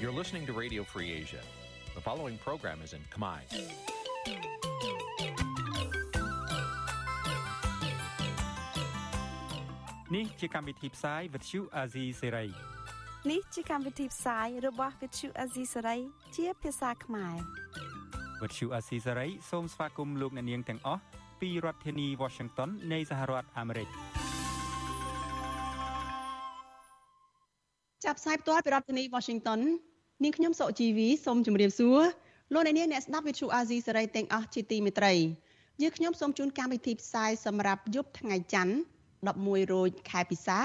You're listening to Radio Free Asia. The following program is in Khmer. Nǐ chi càm bi tiệp xáy vệt chiu a zì sê ray នេះជាកម្មវិធីផ្សាយរបស់ Vithu Azisari ជាភាសាខ្មែរ វត្តឈូអាស៊ីសេរីសូមស្វាគមន៍លោកអ្នកនាងទាំងអស់ពីរដ្ឋធានី Washington នៃសហរដ្ឋអាមេរិក ផ្សាយផ្ទាល់ពីរដ្ឋធានី Washington នាងខ្ញុំសុជីវីសូមជម្រាបសួរលោកអ្នកនាងអ្នកស្ដាប់វិទ្យុអាស៊ីសេរីទាំងអស់ជាទីមេត្រីយើងខ្ញុំសូមជូនកម្មវិធីផ្សាយសម្រាប់យប់ថ្ងៃច័ន្ទ11រោចខែពិសា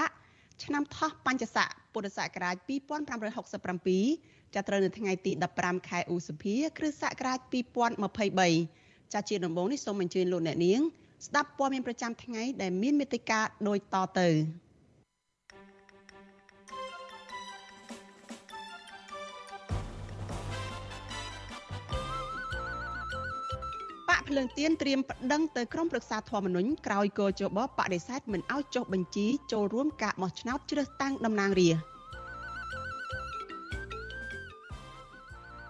ឆ្នាំថោះបัญចស័កពុរសករាជ2567ចាប់ត្រូវនៅថ្ងៃទី15ខែឧសភាគ្រិស្តសករាជ2023ចាជាដំបូងនេះសូមអញ្ជើញលោកអ្នកនាងស្ដាប់ព័ត៌មានប្រចាំថ្ងៃដែលមានមេត្តាដូចតទៅ ភ្លើងទៀនត្រៀមប្តឹងទៅក្រមប្រឹក្សាធម្មនុញ្ញក្រោយកោជបបដិសេធមិនឲ្យចុះបញ្ជីចូលរួមការបោះឆ្នោតជ្រើសតាំងតំណាងរាស្ត្រ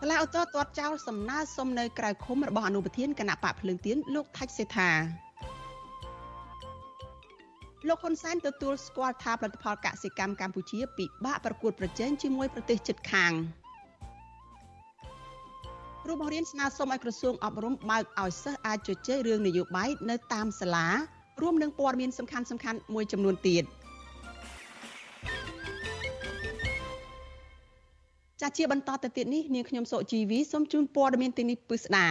សាលាឧទ្ធរទាត់ចោលសំណើសុំនៅក្រៅឃុំរបស់អនុប្រធានគណៈបកភ្លើងទៀនលោកថាច់សេដ្ឋាលោកហ៊ុនសែនទទួលស្គាល់ថាផលិតផលកសិកម្មកម្ពុជាពិបាកប្រកួតប្រជែងជាមួយប្រទេសជិតខាង គ្រូបង្រៀនស្នើសុំឲ្យក្រសួងអប់រំបើកឲ្យសិស្សអាចជជែករឿងនយោបាយនៅតាមសាលារួមនឹងព័ត៌មានសំខាន់ៗមួយចំនួនទៀត។ចាជាបន្តទៅទៀតនេះនាងខ្ញុំសុជីវីសូមជូនព័ត៌មានទីនេះពិស្ដា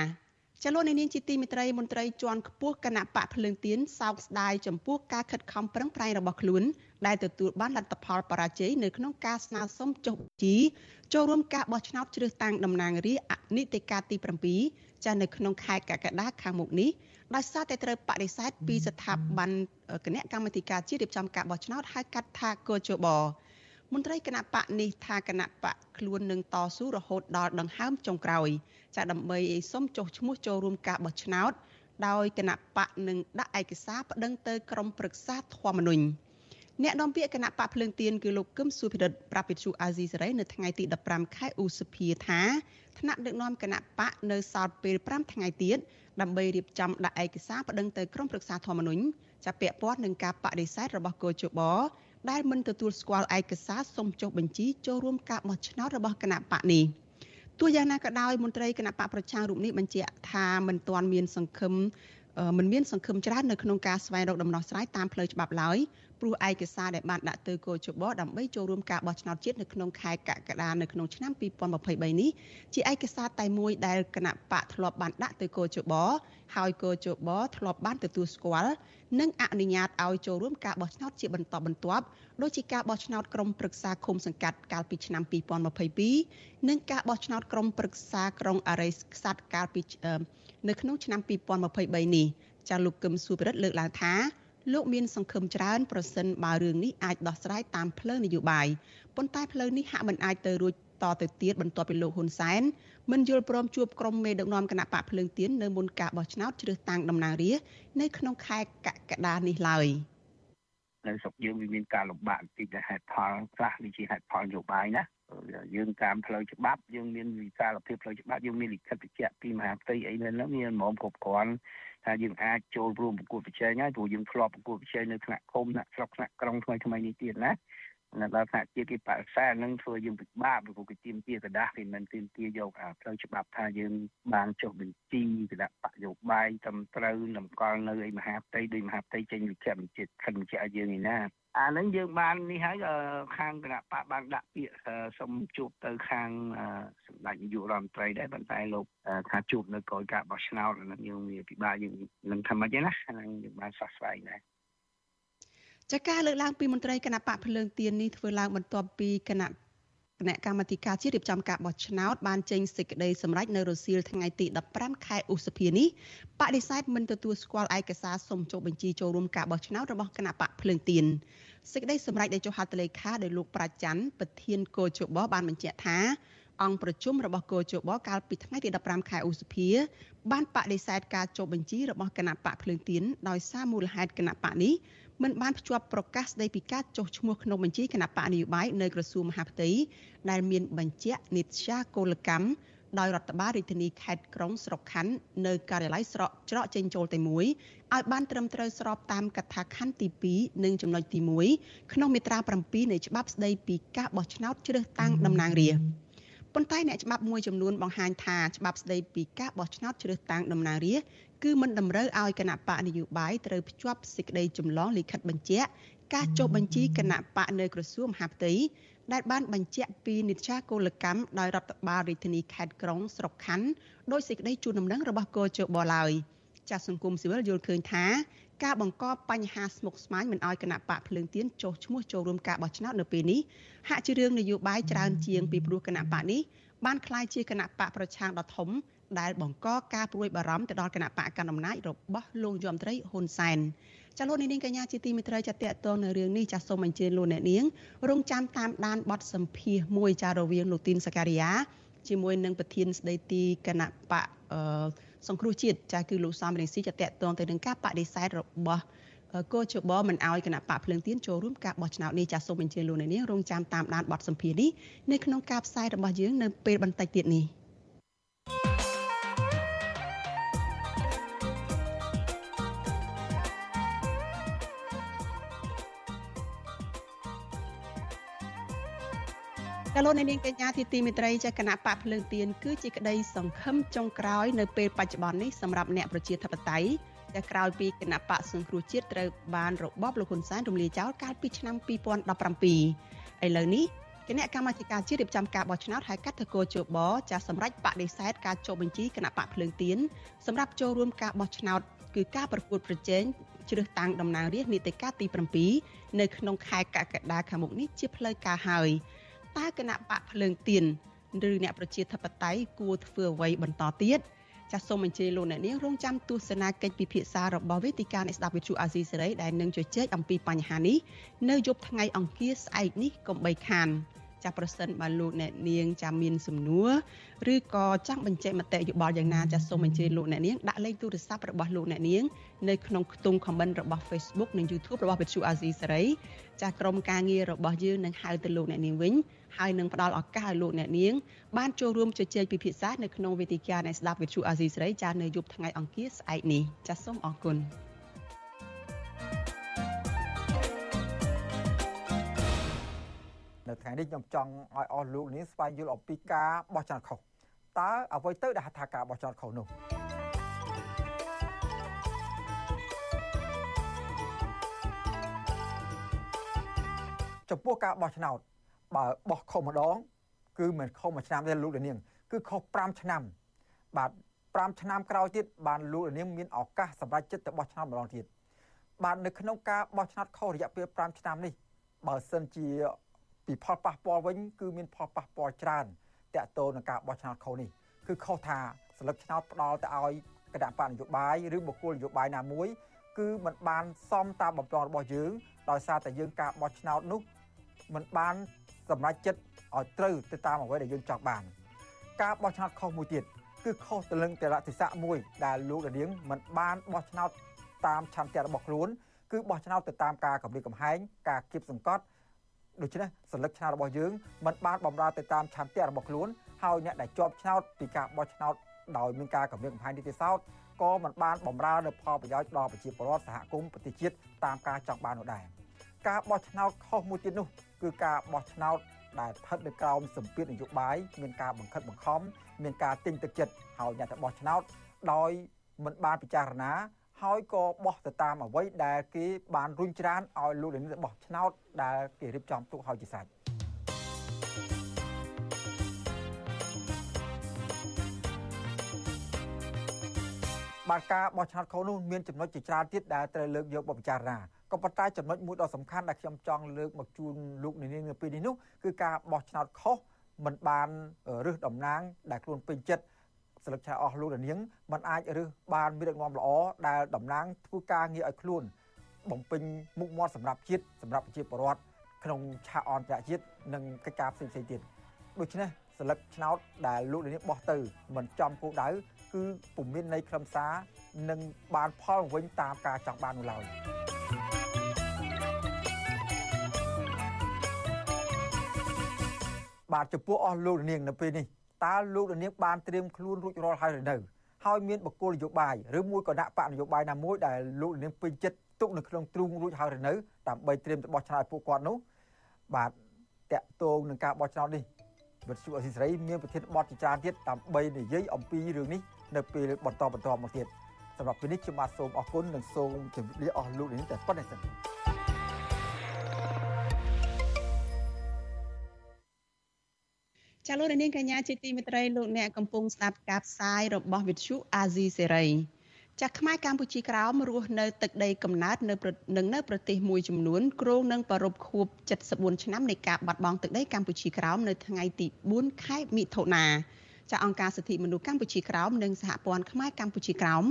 ចលនានាងជាទីមិត្តរីមន្ត្រីជាន់ខ្ពស់គណៈបកភ្លើងទៀនសោកស្ដាយចំពោះការខិតខំប្រឹងប្រែងរបស់ខ្លួនដែលទទួលបានលទ្ធផលបរាជ័យនៅក្នុងការស្នើសុំចុះជីចូលរួមការបោះឆ្នោតជ្រើសតាំងតំណាងរាស្ត្រអនិតិកាទី7ចានៅក្នុងខែកក្កដាខាងមុខនេះដោយសារតែត្រូវបដិសេធពីស្ថាប័នគណៈកម្មាធិការជាតិរៀបចំការបោះឆ្នោតហៅកាត់ថាកោជប មន្ត្រីគណៈបកនេះថាគណៈបកខ្លួននឹងតស៊ូរហូតដល់ដង្ហើមចុងក្រោយចាដើម្បីឲ្យសុំចុះឈ្មោះចូលរួមការបោះឆ្នោត ដោយគណៈបកនឹងដាក់ឯកសារប្តឹងទៅក្រមប្រឹក្សាធម្មនុញ្ញអ្នកនាំពាក្យគណៈបកភ្លើងទៀនគឺលោកកឹមសុភិរិទ្ធប្រាប់វិទ្យុអាស៊ីសេរីនៅថ្ងៃទី15ខែឧសភាថាថ្នាក់ដឹកនាំគណៈបកនៅសល់ពេល5ថ្ងៃទៀតដើម្បីរៀបចំដាក់ឯកសារប្តឹងទៅក្រមប្រឹក្សាធម្មនុញ្ញចាប់ពាក់ព័ន្ធនឹងការបដិសេធរបស់កោជប ដែលមិនទទួលស្គាល់ឯកសារសុំចុះបញ្ជីចូលរួមការបោះឆ្នោតរបស់គណៈបកនេះទោះយ៉ាងណាក៏ដោយមន្ត្រីគណៈបកប្រជារូបនេះបញ្ជាក់ថាមិនទាន់មានសង្ឃឹមមិនមានសង្ឃឹមច្រើននៅក្នុងការស្វែងរកដំណោះស្រាយតាមផ្លូវច្បាប់ឡើយ ព្រោះឯកសារដែលបានដាក់ទៅគោជបដើម្បីចូលរួមការបោះឆ្នោតជាតិនៅក្នុងខែកក្កដានៅក្នុងឆ្នាំ2023នេះជាឯកសារតែមួយដែលគណៈបកធ្លាប់បានដាក់ទៅគោជបហើយគោជបធ្លាប់បានទទួលស្គាល់និងអនុញ្ញាតឲ្យចូលរួមការបោះឆ្នោតជាបន្តបន្ទាប់ដូចជាការបោះឆ្នោតក្រុមប្រឹក្សាឃុំសង្កាត់កាលពីឆ្នាំ2022និងការបោះឆ្នោតក្រុមប្រឹក្សាក្រុងអរិយខ្សាត់កាលពីនៅក្នុងឆ្នាំ2023នេះចាលោកកឹមសុភិរិទ្ធលើកឡើងថា លោកមានសង្ឃឹមច្រើនប្រសិនបើរឿងនេះអាចដោះស្រាយតាមផ្លូវនយោបាយប៉ុន្តែផ្លូវនេះហាក់មិនអាចទៅរួចតទៅទៀតបន្ទាប់ពីលោកហ៊ុនសែនមិនយល់ព្រមជួបក្រុមមេដឹកនាំគណៈបកភ្លើងទៀននៅមុនការបោះឆ្នោតជ្រើសតាំងតំណាងរាស្ត្រនៅក្នុងខែកក្កដានេះឡើយនៅស្រុកយើងវាមានការលំបាកទីហេតុផលខ្លះវាជាហេតុផលនយោបាយណាយើងតាមផ្លូវច្បាប់យើងមានវិសាលភាពផ្លូវច្បាប់យើងមានលិខិតបញ្ជាក់ពីមហាផ្ទៃអីនៅនោះមានហ្មងគ្រប់គ្រាន់ ថាយើងអាចចូលរួមប្រកួតប្រជែងហើយព្រោះយើងធ្លាប់ប្រកួតប្រជែងនៅថ្នាក់ឃុំថ្នាក់ស្រុកថ្នាក់ក្រុងថ្មីថ្មីនេះទៀតណានៅដល់ថ្នាក់ជាតិគេបដិសេធនឹងធ្វើយើងពិបាកព្រោះគេទាមទារกระดาษគេមិនទាមទារយកអាផ្លូវច្បាប់ថាយើងបានចុះបញ្ជីគណៈបកយោបាយត្រឹមត្រូវតម្កល់នៅឯមហាផ្ទៃដោយមហាផ្ទៃចេញលិខិតបញ្ជាក់ខិនបញ្ជាក់ឲ្យយើងឯណា អានឹងយើងបាននេះហើយខាងគណៈបកបានដាក់ពាក្យសុំជួបទៅខាងសម្ដេចនាយករដ្ឋមន្ត្រីដែរប៉ុន្តែលោកថាជួបនៅក្រោយការបោះឆ្នោតហ្នឹងយើងវាពិបាកយើងនឹងថាម៉េចណាហ្នឹងយើងបានសោះស្វែងដែរចាការលើកឡើងពីមន្ត្រីគណៈបកភ្លើងទៀននេះធ្វើឡើងបន្ទាប់ពីគណៈគ ណៈកម្មាធិការជាតិរៀបចំការបោះឆ្នោតបានចេញសេចក្តីសម្រេចនៅរសៀលថ្ងៃទី15ខែឧសភានេះបដិសេធមិនទទួលស្គាល់ឯកសារសុំចុះបញ្ជីចូលរួមការបោះឆ្នោតរបស់គណៈបកភ្លើងទៀនសេចក្តីសម្រេចដែលចុះហត្ថលេខាដោយលោកប្រាច័ន្ទប្រធានកោជបបានបញ្ជាក់ថាអង្គប្រជុំរបស់គោជបកាលពីថ្ងៃទី15ខែឧសភា បានបដិសេធការចុះបញ្ជីរបស់គណៈបកភ្លើងទៀនដោយសារមូលហេតុគណៈបកនេះ មិនបានភ្ជាប់ប្រកាសស្តីពីការចុះឈ្មោះក្នុងបញ្ជីគណៈបកនយោបាយនៅក្រសួងមហាផ្ទៃដែលមានបញ្ជាក់និច្ចាគោលកម្មដោយរដ្ឋបាលរាជធានីខេត្តក្រុងស្រុកខណ្ឌនៅការិយាល័យស្រកច្រកចេញចូលតែមួយឲ្យបានត្រឹមត្រូវស្របតាមកថាខណ្ឌទី2និងចំណុចទី1ក្នុងមាត្រា7នៃច្បាប់ស្តីពីការបោះឆ្នោតជ្រើសតាំងតំណាងរាស្ត្រប៉ុន្តែអ្នកច្បាប់មួយចំនួនបង្ហាញថាច្បាប់ស្តីពីការបោះឆ្នោតជ្រើសតាំងតំណាងរាស្ត្រ គឺមិនតម្រូវឲ្យគណៈបកនយោបាយត្រូវភ្ជាប់សេចក្តីចម្លងលិខិតបញ្ជាក់ការចុះបញ្ជីគណៈបកនៅក្រសួងមហាផ្ទៃដែលបានបញ្ជាក់ពីនិច្ចាគោលកម្មដោយរដ្ឋបាលរាជធានីខេត្តក្រុងស្រុកខណ្ឌដោយសេចក្តីជូនដំណឹងរបស់កោជបឡើយចាស់សង្គមស៊ីវិលយល់ឃើញថាការបង្កបញ្ហាស្មុគស្មាញមិនឲ្យគណៈបកភ្លើងទៀនចុះឈ្មោះចូលរួមការបោះឆ្នោតនៅពេលនេះហាក់ជារឿងនយោបាយច្រើនជាងពីព្រោះគណៈបកនេះបានក្លាយជាគណៈបកប្រឆាំងដ៏ធំ ដែលបង្កការព្រួយបារម្ភទៅដល់គណៈបកកណ្ដាលអំណាចរបស់លោកយមត្រីហ៊ុនសែនចាលោកនាងកញ្ញាជាទីមេត្រីចាតតងនៅរឿងនេះចាសូមអញ្ជើញលោកអ្នកនាងរងចាំតាមដានបទសម្ភាសមួយចារវាងលោកទីនសការីយ៉ាជាមួយនឹងប្រធានស្ដីទីគណៈបកអឺសង្គ្រោះជាតិចាគឺលោកសំរងស៊ីចាតតងទៅនឹងការបដិសេធរបស់កោជបមិនអោយគណៈបកភ្លើងទៀនចូលរួមការបោះឆ្នោតនេះចាសសូមអញ្ជើញលោកអ្នកនាងរងចាំតាមដានបទសម្ភាសន៍នេះនៅក្នុងការផ្សាយរបស់យើងនៅពេលបន្តិចទៀតនេះ កាលោកនាងកញ្ញាទីទីមេត្រីចាគណៈបកភ្លើងទៀនគឺជាក្តីសង្ឃឹមចុងក្រោយនៅពេលបច្ចុប្បន្ននេះសម្រាប់អ្នកប្រជាធិបតេយ្យតែក្រោយពីគណៈបកសង្គ្រោះជាតិត្រូវបានរបបលោកហ៊ុនសែនរំលាយចោលកាលពីឆ្នាំ2017ឥឡូវនេះគណៈកម្មាធិការជាតិរៀបចំការបោះឆ្នោតហៅកាត់តកោជបចាសម្រាប់បដិសេធការចុះបញ្ជីគណៈបកភ្លើងទៀនសម្រាប់ចូលរួមការបោះឆ្នោតគឺការប្រកួតប្រជែងជ្រើសតាំងតំណាងរាស្ត្រនីតិកាលទី7នៅក្នុងខែកក្កដាខាងមុខនេះជាផ្លូវការហើយ តើគណៈបកភ្លើងទៀនឬអ្នកប្រជាធិបតេយ្យគួរធ្វើអ្វីបន្តទៀតចាសសូមអញ្ជើញលោកអ្នកនាងរងចាំទស្សនាកិច្ចពិភាក្សារបស់វេទិកានៃស្ដាប់វិទ្យុអាស៊ីសេរីដែលនឹងជជែកអំពីបញ្ហានេះនៅយប់ថ្ងៃអង្គារស្អែកនេះកុំបីខាន ចាស់ប្រសិនបើលោកអ្នកនាងចាំមានសំណួរឬក៏ចង់បញ្ចេញមតិយោបល់យ៉ាងណាចាស់សូមអញ្ជើញលោកអ្នកនាងដាក់លេខទូរស័ព្ទរបស់លោកអ្នកនាងនៅក្នុងខ្ទង់ comment របស់ Facebook និង YouTube របស់វិទ្យុអាស៊ីសេរីចាស់ក្រុមការងាររបស់យើងនឹងហៅទៅលោកអ្នកនាងវិញហើយនឹងផ្ដល់ឱកាសឲ្យលោកអ្នកនាងបានចូលរួមជជែកពិភាក្សានៅក្នុងវេទិកានៃស្ដាប់វិទ្យុអាស៊ីសេរីចាស់នៅយប់ថ្ងៃអង្គារស្អែកនេះចាស់សូមអរគុណ នៅថ្ងៃនេះខ្ញុំចង់ឲ្យអស់លោកនេះស្វែងយល់អំពីការបោះឆ្នោតខុសតើអ្វីទៅដែលហៅថាការបោះឆ្នោតខុសនោះចំពោះការបោះឆ្នោតបើបោះខុសម្ដង គឺមិនខុសមួយឆ្នាំទេលោកលានាង គឺខុស5ឆ្នាំ បាទ5ឆ្នាំក្រោយទៀតបានលោកលានាងមានឱកាសសម្រាប់ចិត្តទៅបោះឆ្នោតម្ដងទៀតបាទនៅក្នុងការបោះឆ្នោតខុសរយៈពេល5ឆ្នាំនេះបើសិនជា ពីផលប៉ះពាល់វិញគឺមានផលប៉ះពាល់ច្រើនតាក់ទងនឹងការបោះឆ្នោតខុសនេះគឺខុសថាស្លឹកឆ្នោតផ្ដល់ទៅឲ្យគណៈបកនយោបាយឬបុគ្គលនយោបាយណាមួយគឺมันបានសមតាមបំណងរបស់យើងដោយសារតែយើងការបោះឆ្នោតនោះมันបានសម្រេចចិត្តឲ្យត្រូវទៅតាមអ្វីដែលយើងចង់បាន ការបោះឆ្នោតខុសមួយទៀតគឺខុសទៅនឹងតរតិស័កមួយដែលលោកដានៀងមិនបានបោះឆ្នោតតាមឆន្ទៈរបស់ខ្លួនគឺបោះឆ្នោតទៅតាមការកម្រិតកំហែងការគៀបសង្កត់ ដូច្នេះសញ្ញាឆ្នោតរបស់យើងមិនបានបំរើទៅតាមឆន្ទៈរបស់ខ្លួនហើយអ្នកដែលជាប់ឆ្នោតពីការបោះឆ្នោតដោយមានការកម្រិតកំហែងនីតិសោតក៏មិនបានបំរើនៅផលប្រយោជន៍ដល់ប្រជាពលរដ្ឋសហគមន៍ប្រទេសជាតិតាមការចង់បាននោះដែរការបោះឆ្នោតខុសមួយទៀតនោះគឺការបោះឆ្នោតដែលស្ថិតនៅក្រោមសម្ពាធនយោបាយមានការបង្ខិតបង្ខំមានការទិញទឹកចិត្តហើយអ្នកទៅបោះឆ្នោតដោយមិនបានពិចារណា ហើយក៏បោះទៅតាមអ្វីដែលគេបានរុញច្រានឲ្យលោកលានបោះឆ្នោតដែលគេរៀបចំទុកឲ្យជាសាច់បាទការបោះឆ្នោតខុសនោះមានចំណុចជាច្រើនទៀតដែលត្រូវលើកយកមកពិចារណាក៏ប៉ុន្តែចំណុចមួយដ៏សំខាន់ដែលខ្ញុំចង់លើកមកជូនលោកនាងនៅពេលនេះនោះគឺការបោះឆ្នោតខុសមិនបានរើសតំណាងដែលខ្លួនពេញចិត្ត ស្លឹកឆាអស់លោកនាងมันអាចរឹសបានមានដឹកនាំល្អដែលតំណាងធ្វើការងារឲ្យខ្លួន បំពេញមុខមាត់សម្រាប់ជាតិសម្រាប់ប្រជាពលរដ្ឋក្នុងឆាកអន្តរជាតិនិងកិច្ចការផ្សេងៗទៀតដូច្នេះស្លឹកឆ្នោតដែលលោកនាងបោះទៅមិនចំគោលដៅគឺពុំមាននៃខ្លឹមសារនិងបានផលវិញតាមការចង់បាននោះឡើយ។បាទចំពោះអស់លោកនាងនៅពេលនេះ តើលោកនាងបានត្រៀមខ្លួនរួចរាល់ហើយឬនៅហើយមានបកគោលនយោបាយឬមួយក៏ដាក់បកនយោបាយណាមួយដែលលោកនាងពេញចិត្តទុកនៅក្នុងទ្រូងរួចហើយឬនៅដើម្បីត្រៀមទៅបោះឆ្នោតពួកគាត់នោះបាទតកតងនឹងការបោះឆ្នោតនេះវិទ្យុអសីសេរីមានប្រធានបទជាច្រើនទៀតដើម្បីនិយាយអំពីរឿងនេះនៅពេលបន្តបន្តមកទៀតសម្រាប់ពេលនេះខ្ញុំបាទសូមអរគុណនិងសូមជម្រាបលាអស់លោកនាងតែប៉ុណ្្នេះសិន ចាលោកនាងកញ្ញាជាទីមេត្រីលោកអ្នកកំពុងស្ដាប់ការផ្សាយរបស់វិទ្យុអាស៊ីសេរីចាក់ខ្មែរកម្ពុជាក្រោមរស់នៅទឹកដីកំណើតនៅនឹងនៅប្រទេសមួយចំនួនគ្រោងនឹងប្រពខួប74ឆ្នាំនៃការបាត់បង់ទឹកដីកម្ពុជាក្រោមនៅថ្ងៃទី4ខែមិថុនាចាអង្គការសិទ្ធិមនុស្សកម្ពុជាក្រោមនិងសហព័ន្ធខ្មែរកម្ពុជាក្រោម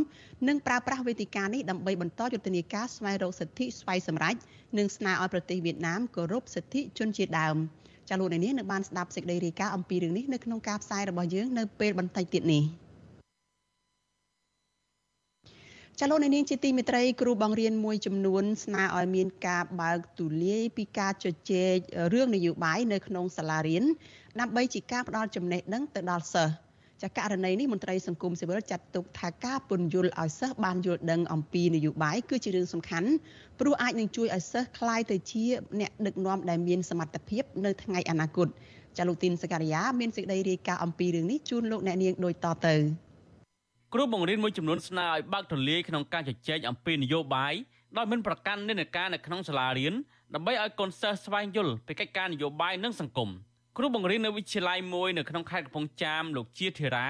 នឹងប្រើប្រាស់វេទិកានេះដើម្បីបន្តយុទ្ធនាការស្វែងរកសិទ្ធិស្វ័យសម្រេចនិងស្នើឲ្យប្រទេសវៀតណាមគោរពសិទ្ធិជនជាតិដើម ចាលោកនាងនៅបានស្ដាប់សេចក្តីរាយការណ៍អំពីរឿងនេះនៅក្នុងការផ្សាយរបស់យើងនៅពេលបន្តិចទៀតនេះចាលោកនាងជាទីមេត្រីគ្រូបង្រៀនមួយចំនួនស្នើឲ្យមានការបើកទូលាយពីការជជែករឿងនយោបាយនៅក្នុងសាលារៀនដើម្បីជាការផ្ដល់ចំណេះដឹងទៅដល់សិស្ស ចាករណីនេះមន្ត្រីសង្គមស៊ីវិលចាត់ទុកថាការពន្យល់ឲ្យសិស្សបានយល់ដឹងអំពីនយោបាយគឺជារឿងសំខាន់ព្រោះអាចនឹងជួយឲ្យសិស្សក្លាយទៅជាអ្នកដឹកនាំដែលមានសមត្ថភាពនៅថ្ងៃអនាគតចាលោកទីនសកលយាមានសេចក្តីរាយការណ៍អំពីរឿងនេះជូនលោកអ្នកនាងដូចតទៅគ្រូបង្រៀនមួយចំនួនស្នើឲ្យបើកទូលាយក្នុងការជជែកអំពីនយោបាយដោយមិនប្រកាន់និន្នាការនៅក្នុងសាលារៀនដើម្បីឲ្យកូនសិស្សស្វែងយល់ពីកិច្ចការនយោបាយនិងសង្គម។ គ្រូបង្រៀននៅវិទ្យាល័យមួយនៅក្នុងខេត្តកំពង់ចាមលោកជាធីរ៉ា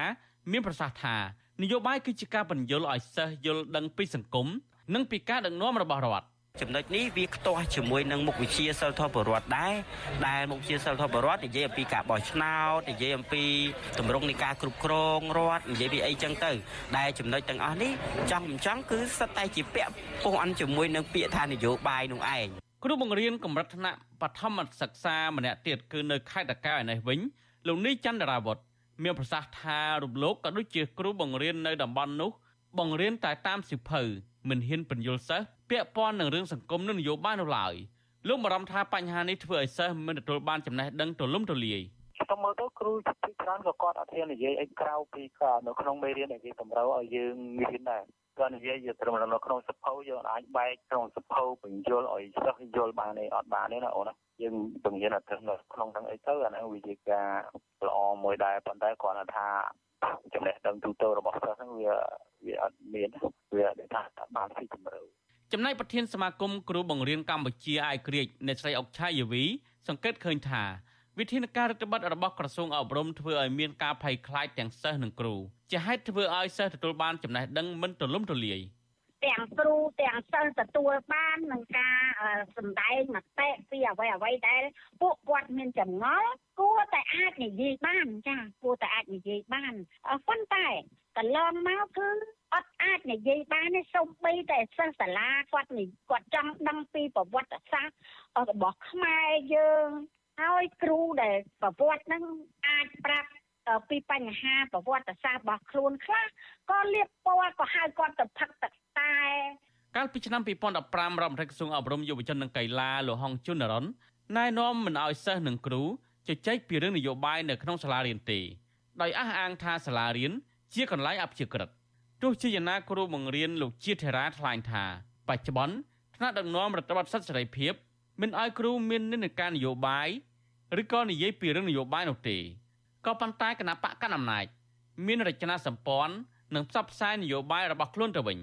មានប្រសាសន៍ថានយោបាយគឺជាការបញ្យល់ឲ្យសិស្សយល់ដឹងពីសង្គមនិងពីការដឹកនាំរបស់រដ្ឋចំណុចនេះវាខ្ទាស់ជាមួយនឹងមុខវិជ្ជាសិលធម៌បរដ្ឋដែរដែលមុខវិជ្ជាសិលធម៌បរដ្ឋនិយាយអំពីការបោះឆ្នោតនិយាយអំពីទម្រង់នៃការគ្រប់គ្រងរដ្ឋនិយាយពីអីចឹងទៅដែលចំណុចទាំងអស់នេះចង់មិនចង់គឺសិតតែជាពាក់ពោះអន់ជាមួយនឹងពាក្យថានយោបាយនោះឯង គ្រូបង្រៀនកម្រិតថ្នាក់បឋមសិក្សា ម្នាក់ទៀតគឺនៅខេត្តតាកែវឯនេះវិញលោកនីចន្ទរាវុធមានប្រសាសន៍ថារំលោភក៏ដូចជាគ្រូបង្រៀននៅតំបន់នោះ បង្រៀនតែតាមសិភៅមិនហ៊ានបញ្យល់សិស្សពាក់ព័ន្ធនឹងរឿងសង្គមនិងនយោបាយនោះឡើយលោកបារម្ភថាបញ្ហានេះធ្វើឲ្យសិស្សមិនទទួលបានចំណេះដឹងទូលំទូលាយខ្ញុំមើលទៅគ្រូជាច្រើនក៏គាត់អត់ហ៊ាននិយាយអីក្រៅពីនៅក្នុងមេរៀនដែលគេតម្រូវឲ្យយើងរៀនដែរ គាត់និយាយត្រឹមនៅក្នុងសភៅយើងអាចបែកក្នុងសភៅបញ្យល់ឲ្យសិស្សយល់បានទេអត់បានទេណាអូនណាយើងបង្រៀនអត់ត្រឹមនៅក្នុងទាំងអីទៅអាហ្នឹងវាជាការល្អមួយដែរប៉ុន្តែគាត់ថាចំណេះដឹងទូទៅរបស់សិស្សហ្នឹងវាវាអត់មានវាថាបានស៊ីជម្រៅចំណែកប្រធានសមាគមគ្រូបង្រៀនកម្ពុជាអាយក្រិចអ្នកស្រីអុកឆាយាវីសង្កេតឃើញថា វិធានការរដ្ឋបတ်របស់ក្រសួងអប់រំធ្វើឲ្យមានការភ័យខ្លាចទាំងសិស្សនិងគ្រូជាហេតុធ្វើឲ្យសិស្សទទួលបានចំណេះដឹងមិនទូលំទូលាយទាំងគ្រូទាំងសិស្សទទួលបាននឹងការសម្ដែងមតិពីអ្វីអ្វីដែលពួកគាត់មានចម្ងល់គួរតែអាចនិយាយបានចាគួរតែអាចនិយាយបានប៉ុន្តែកន្លងមកគឺអត់អាចនិយាយបានទេសូម្បីតែសិស្សសាលាគាត់គាត់ចង់ដឹងពីប្រវត្តិសាស្ត្ររបស់ខ្មែរយើង ហើយគ្រូដែលប្រវត្តិហ្នឹងអាចប្រាប់ពីបញ្ហាប្រវត្តិសាស្ត្ររបស់ខ្លួនខ្លះក៏លៀបពណ៌ក៏ហៅគាត់ទៅផឹកទឹកតែកាលពីឆ្នាំ2015រដ្ឋមន្ត្រីក្រសួងអប់រំយុវជននិងកីឡាលោកហុងជុនរនណែនាំមិនឲ្យសិស្សនិងគ្រូជជែកពីរឿងនយោបាយនៅក្នុងសាលារៀនទេដោយអះអាងថាសាលារៀនជាកន្លែងអព្យាក្រឹតទោះជាយ៉ាងណាគ្រូបង្រៀនលោកជាធរាថ្លែងថាបច្ចុប្បន្នថ្នាក់ដឹកនាំរដ្ឋបတ်សិទ្ធិសេរីភាព មិនឲ្យគ្រូមាននិន្នាការនយោបាយឬក៏និយាយពីរឿងនយោបាយនោះទេក៏ប៉ុន្តែគណៈបកកណ្ដាលអំណាចមានរចនាសម្ព័ន្ធនិងផ្សព្វផ្សាយនយោបាយរបស់ខ្លួនទៅវិញ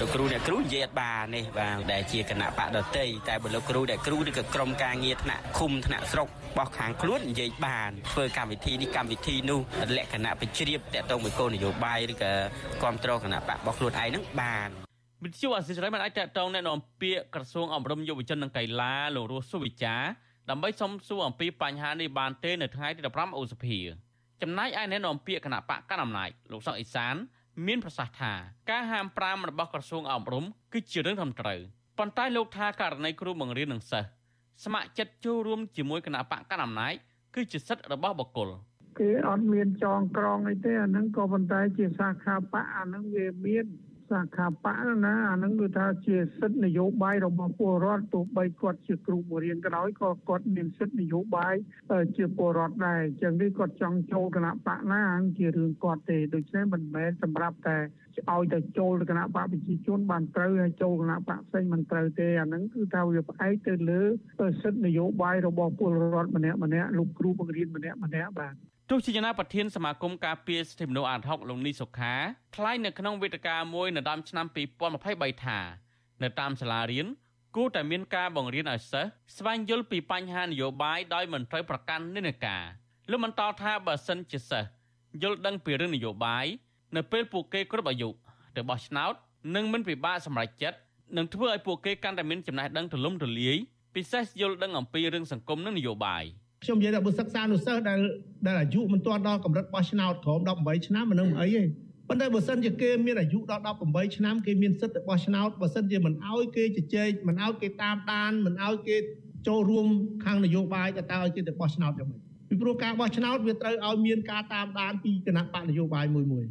លោកគ្រូអ្នកគ្រូនិយាយអត់បាននេះបាទដែលជាគណៈបកដតីតែបើលោកគ្រូដែលគ្រូឬក៏ក្រុមការងារថ្នាក់ឃុំថ្នាក់ស្រុករបស់ខាងខ្លួននិយាយបានធ្វើកម្មវិធីនេះកម្មវិធីនោះលក្ខណៈបញ្ជ្រាបតកតងមួយគោលនយោបាយឬក៏គ្រប់គ្រងគណៈបករបស់ខ្លួនឯងនឹងបាន វិទ្យុអសិរ័យបានអាចតតងណែនាំពាក្យក្រសួងអប់រំយុវជននិងកីឡាលោករស់សុវិចាដើម្បីសុំសួរអំពីបញ្ហានេះបានទេនៅថ្ងៃទី15ឧសភាចំណាយឯណែនាំពាក្យគណៈបកកណ្ដាលអំណាចលោកសុកអេសាន មានប្រសាសន៍ថាការហាមប្រាមរបស់ក្រសួងអប់រំគឺជារឿងត្រឹមត្រូវប៉ុន្តែលោកថាករណីគ្រូបង្រៀននិងសិស្សស្ម័គ្រចិត្តចូលរួមជាមួយគណៈបកកណ្ដាលអំណាចគឺជាសិទ្ធិរបស់បុគ្គលគេអត់មានចងក្រងអីទេអាហ្នឹងក៏ប៉ុន្តែជាសាខាបកអាហ្នឹងវាមាន សាខាបៈណាអាហ្នឹងគឺថាជាសិទ្ធិនយោបាយរបស់ពលរដ្ឋទោះបីគាត់ជាគ្រូបង្រៀនក៏ដោយក៏គាត់មានសិទ្ធិនយោបាយជាពលរដ្ឋដែរអញ្ចឹងនេះគាត់ចង់ចូលគណៈបកណាជារឿងគាត់ទេដូច្នេះមិនមែនសម្រាប់តែឲ្យតែចូលគណៈបកប្រជាជនបានត្រូវហើយចូលគណៈបកផ្សេងមិនត្រូវទេអាហ្នឹងគឺថាវាផ្អែកទៅលើសិទ្ធិនយោបាយរបស់ពលរដ្ឋម្នាក់ម្នាក់លោកគ្រូបង្រៀនម្នាក់ម្នាក់បាទ ទោះជាយ៉ាងណាប្រធានសមាគមការពារសិទ្ធិមនុស្សអាត6លោកនីសុខាថ្លែងនៅក្នុងវេទិកាមួយនៅដើមឆ្នាំ2023ថានៅតាមសាលារៀនគួរតែមានការបង្រៀនឲ្យសិស្សស្វែងយល់ពីបញ្ហានយោបាយដោយមិនត្រូវប្រកាន់និន្នាការលោកបន្តថាបើសិនជាសិស្សយល់ដឹងពីរឿងនយោបាយនៅពេលពួកគេគ្រប់អាយុទៅបោះឆ្នោតនឹងមិនពិបាកសម្រេចចិត្តនឹងធ្វើឲ្យពួកគេកាន់តែមានចំណេះដឹងទូលំទូលាយពិសេសយល់ដឹងអំពីរឿងសង្គមនិងនយោបាយ។ ខ្ញុំនិយាយថាបើសិក្សានុសិស្សដែលដែលអាយុមិនទាន់ដល់កម្រិតបោះឆ្នោតក្រោម18ឆ្នាំមិននឹងអីទេប៉ុន្តែបើសិនជាគេមានអាយុដល់18ឆ្នាំគេមានសិទ្ធិបោះឆ្នោតបើសិនជាមិនអោយគេជជែកមិនអោយគេតាមដានមិនអោយគេចូលរួមខាងនយោបាយតើតើឲ្យគេទៅបោះឆ្នោតយ៉ាងម៉េចពីព្រោះការបោះឆ្នោតវាត្រូវឲ្យមានការតាមដានពីគណៈបកនយោបាយមួយមួយ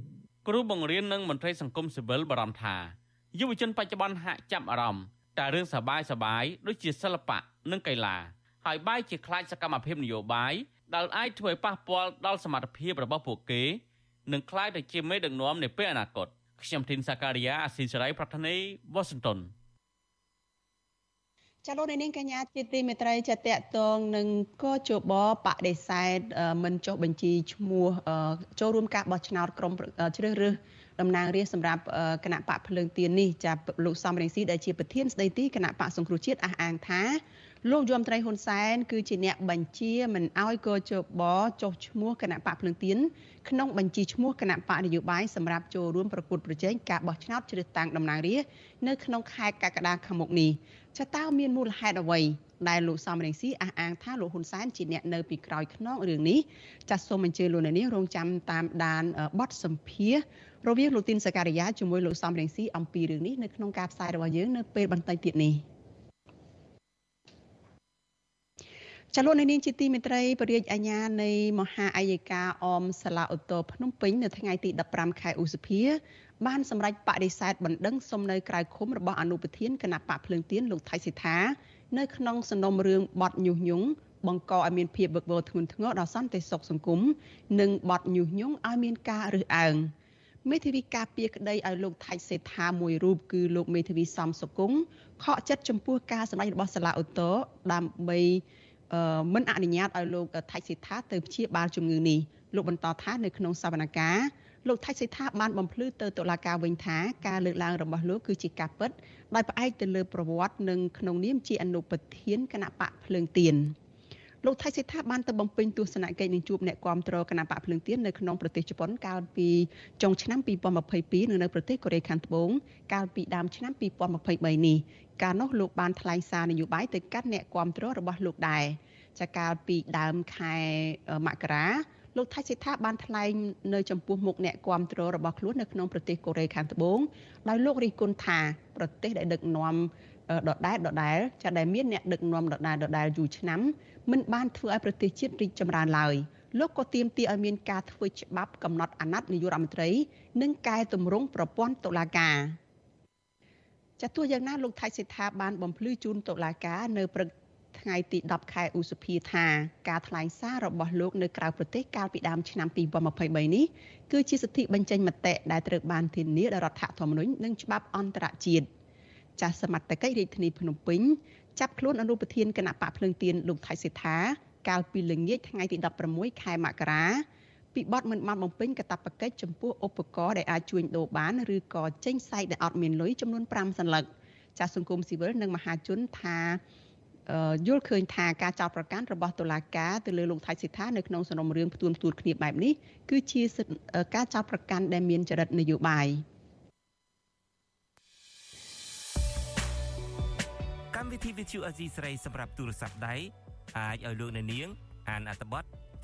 គ្រូបង្រៀននិងមន្ត្រីសង្គមស៊ីវិលបារម្ភថាយុវជនបច្ចុប្បន្នហាក់ចាប់អារម្មណ៍តែរឿងសបាយសបាយដូចជាសិល្បៈនិងកីឡា ហើយបែរជាខ្លាចសកម្មភាពនយោបាយដែលអាចធ្វើឲ្យប៉ះពាល់ដល់សមត្ថភាពរបស់ពួកគេនិងខ្លាយទៅជាមេដឹកនាំនាពេលអនាគតខ្ញុំធីនសាការីយ៉ាអស៊ីសេរីប្រធានីវ៉ាស៊ីនតោនចាលោកនាងកញ្ញាជាទីមេត្រីចាតកតងនឹងកជបបដិសេធមិនចុះបញ្ជីឈ្មោះចូលរួមការបោះឆ្នោតក្រុមជ្រើសរើសតំណាងរាស្ត្រសម្រាប់គណៈបកភ្លើងទៀននេះចាលោកសំរងស៊ីដែលជាប្រធានស្ដីទីគណៈបកសង្គ្រោះជាតិអះអាងថា លោកយមត្រីហ៊ុនសែនគឺជាអ្នកបញ្ជាមិនអោយកោជបចុះឈ្មោះគណៈបកភ្លឹងទៀនក្នុងបញ្ជីឈ្មោះគណៈបកនយោបាយសម្រាប់ចូលរួមប្រគួតប្រជែងការបោះឆ្នោតជ្រើសតាំងតំណាងរាស្ត្រនៅក្នុងខែកក្កដាខាងមុខនេះចតើមានមូលហេតុអ្វីដែលលោកសំរងស៊ីអះអាងថាលោកហ៊ុនសែនជាអ្នកនៅពីក្រោយខ្នងរឿងនេះចាសសូមអញ្ជើញលោកអ្នកនាងរងចាំតាមដានបទសម្ភាសរវាងលោកទីនសការីយ៉ាជាមួយលោកសំរងស៊ីអំពីរឿងនេះនៅក្នុងការផ្សាយរបស់យើងនៅពេលបន្តិចទៀតនេះ។ ចលនានាងជាទីមេត្រីបរិយាអាញានៃមហាអាយិកាអមសាឡាឧត្តរភ្នំពេញនៅថ្ងៃទី15ខែឧសភាបានសម្រេចបដិសេធបណ្ដឹងសុំនៅក្រៅឃុំរបស់អនុប្រធានគណៈបកភ្លើងទៀនលោកថៃសិដ្ឋានៅក្នុងសំណុំរឿងបទញុះញង់បង្កឲ្យមានភាពវឹកវរធ្ងន់ធ្ងរដល់សន្តិសុខសង្គមនិងបទញុះញង់ឲ្យមានការរើសអើងមេធាវីការពារក្តីឲ្យលោកថៃសេដ្ឋាមួយរូបគឺលោកមេធាវីសំសុគង្គខកចិត្តចំពោះការសម្ដែងរបស់សាឡាឧត្តរដើម្បី មិនអនុញ្ញាតឲ្យលោកថៃសិដ្ឋាទៅព្យាបាលជំងឺនេះលោកបន្តថានៅក្នុងសវនកម្មលោកថៃសិដ្ឋាបានបំភ្លឺទៅតុលាការវិញថាការលើកឡើងរបស់លោកគឺជាការពិតដោយផ្អែកទៅលើប្រវត្តិនិងក្នុងនាមជាអនុប្រធានគណៈបកភ្លើងទៀនលោកថៃសេដ្ឋាបានទៅបំពេញទស្សនកិច្ចនឹងជួបអ្នកគាំទ្រគណៈបកភ្លើងទៀននៅក្នុងប្រទេសជប៉ុនកាលពីចុងឆ្នាំ2022និងនៅប្រទេសកូរ៉េខាងត្បូងកាលពីដើមឆ្នាំ2023នេះ កាលនោះលោកបានថ្លែងសារនយោបាយទៅកាន់អ្នកគាំទ្ររបស់លោកដែរចាកាលពីដើមខែមករាលោកថៃសិដ្ឋាបានថ្លែងនៅចំពោះមុខអ្នកគាំទ្ររបស់ខ្លួននៅក្នុងប្រទេសកូរ៉េខាងត្បូងដោយលោករិះគន់ថាប្រទេសដែលដឹកនាំដដែលដដែលចាដែលមានអ្នកដឹកនាំដដែលដដែលយូរឆ្នាំមិនបានធ្វើឲ្យប្រទេសជាតិរីកចម្រើនឡើយលោកក៏ទាមទារឲ្យមានការធ្វើច្បាប់កំណត់អាណត្តិនាយករដ្ឋមន្ត្រី និងកែតម្រង់ប្រព័ន្ធតុលាការ ចាទោះយ៉ាងណាលោកថៃសិដ្ឋាបានបំភ្លឺជូនតុលាការនៅព្រឹកថ្ងៃទី10ខែឧសភាថាការថ្លែងសាររបស់លោកនៅក្រៅប្រទេសកាលពីដើមឆ្នាំ2023នេះគឺជាសិទ្ធិបញ្ចេញមតិដែលត្រូវបានធានាដោយរដ្ឋធម្មនុញ្ញនិងច្បាប់អន្តរជាតិចាស់សមត្ថកិច្ចរាជធានីភ្នំពេញចាប់ខ្លួនអនុប្រធានគណៈបកភ្លើងទៀនលោកថៃសេដ្ឋាកាលពីល្ងាចថ្ងៃទី16ខែមករា ពីបទមិនបានបំពេញកាតព្វកិច្ចចំពោះឧបករណ៍ដែលអាចជួញដូរបានឬក៏ចេញសាយដែលអត់មានលុយចំនួន5សន្លឹកចាស់សង្គមស៊ីវិលនិងមហាជនថាយល់ឃើញថាការចោទប្រកាន់របស់តុលាការទៅលើលោកថៃសិដ្ឋានៅក្នុងសំណុំរឿងផ្ទួនផ្ទួនគ្នាបែបនេះគឺជាការចោទប្រកាន់ដែលមានចរិតនយោបាយកម្មវិធី Vithu Azizi ស្រីសម្រាប់ទូរស័ព្ទដៃអាចឲ្យលោកអ្នកនាងអានអត្ថបទទ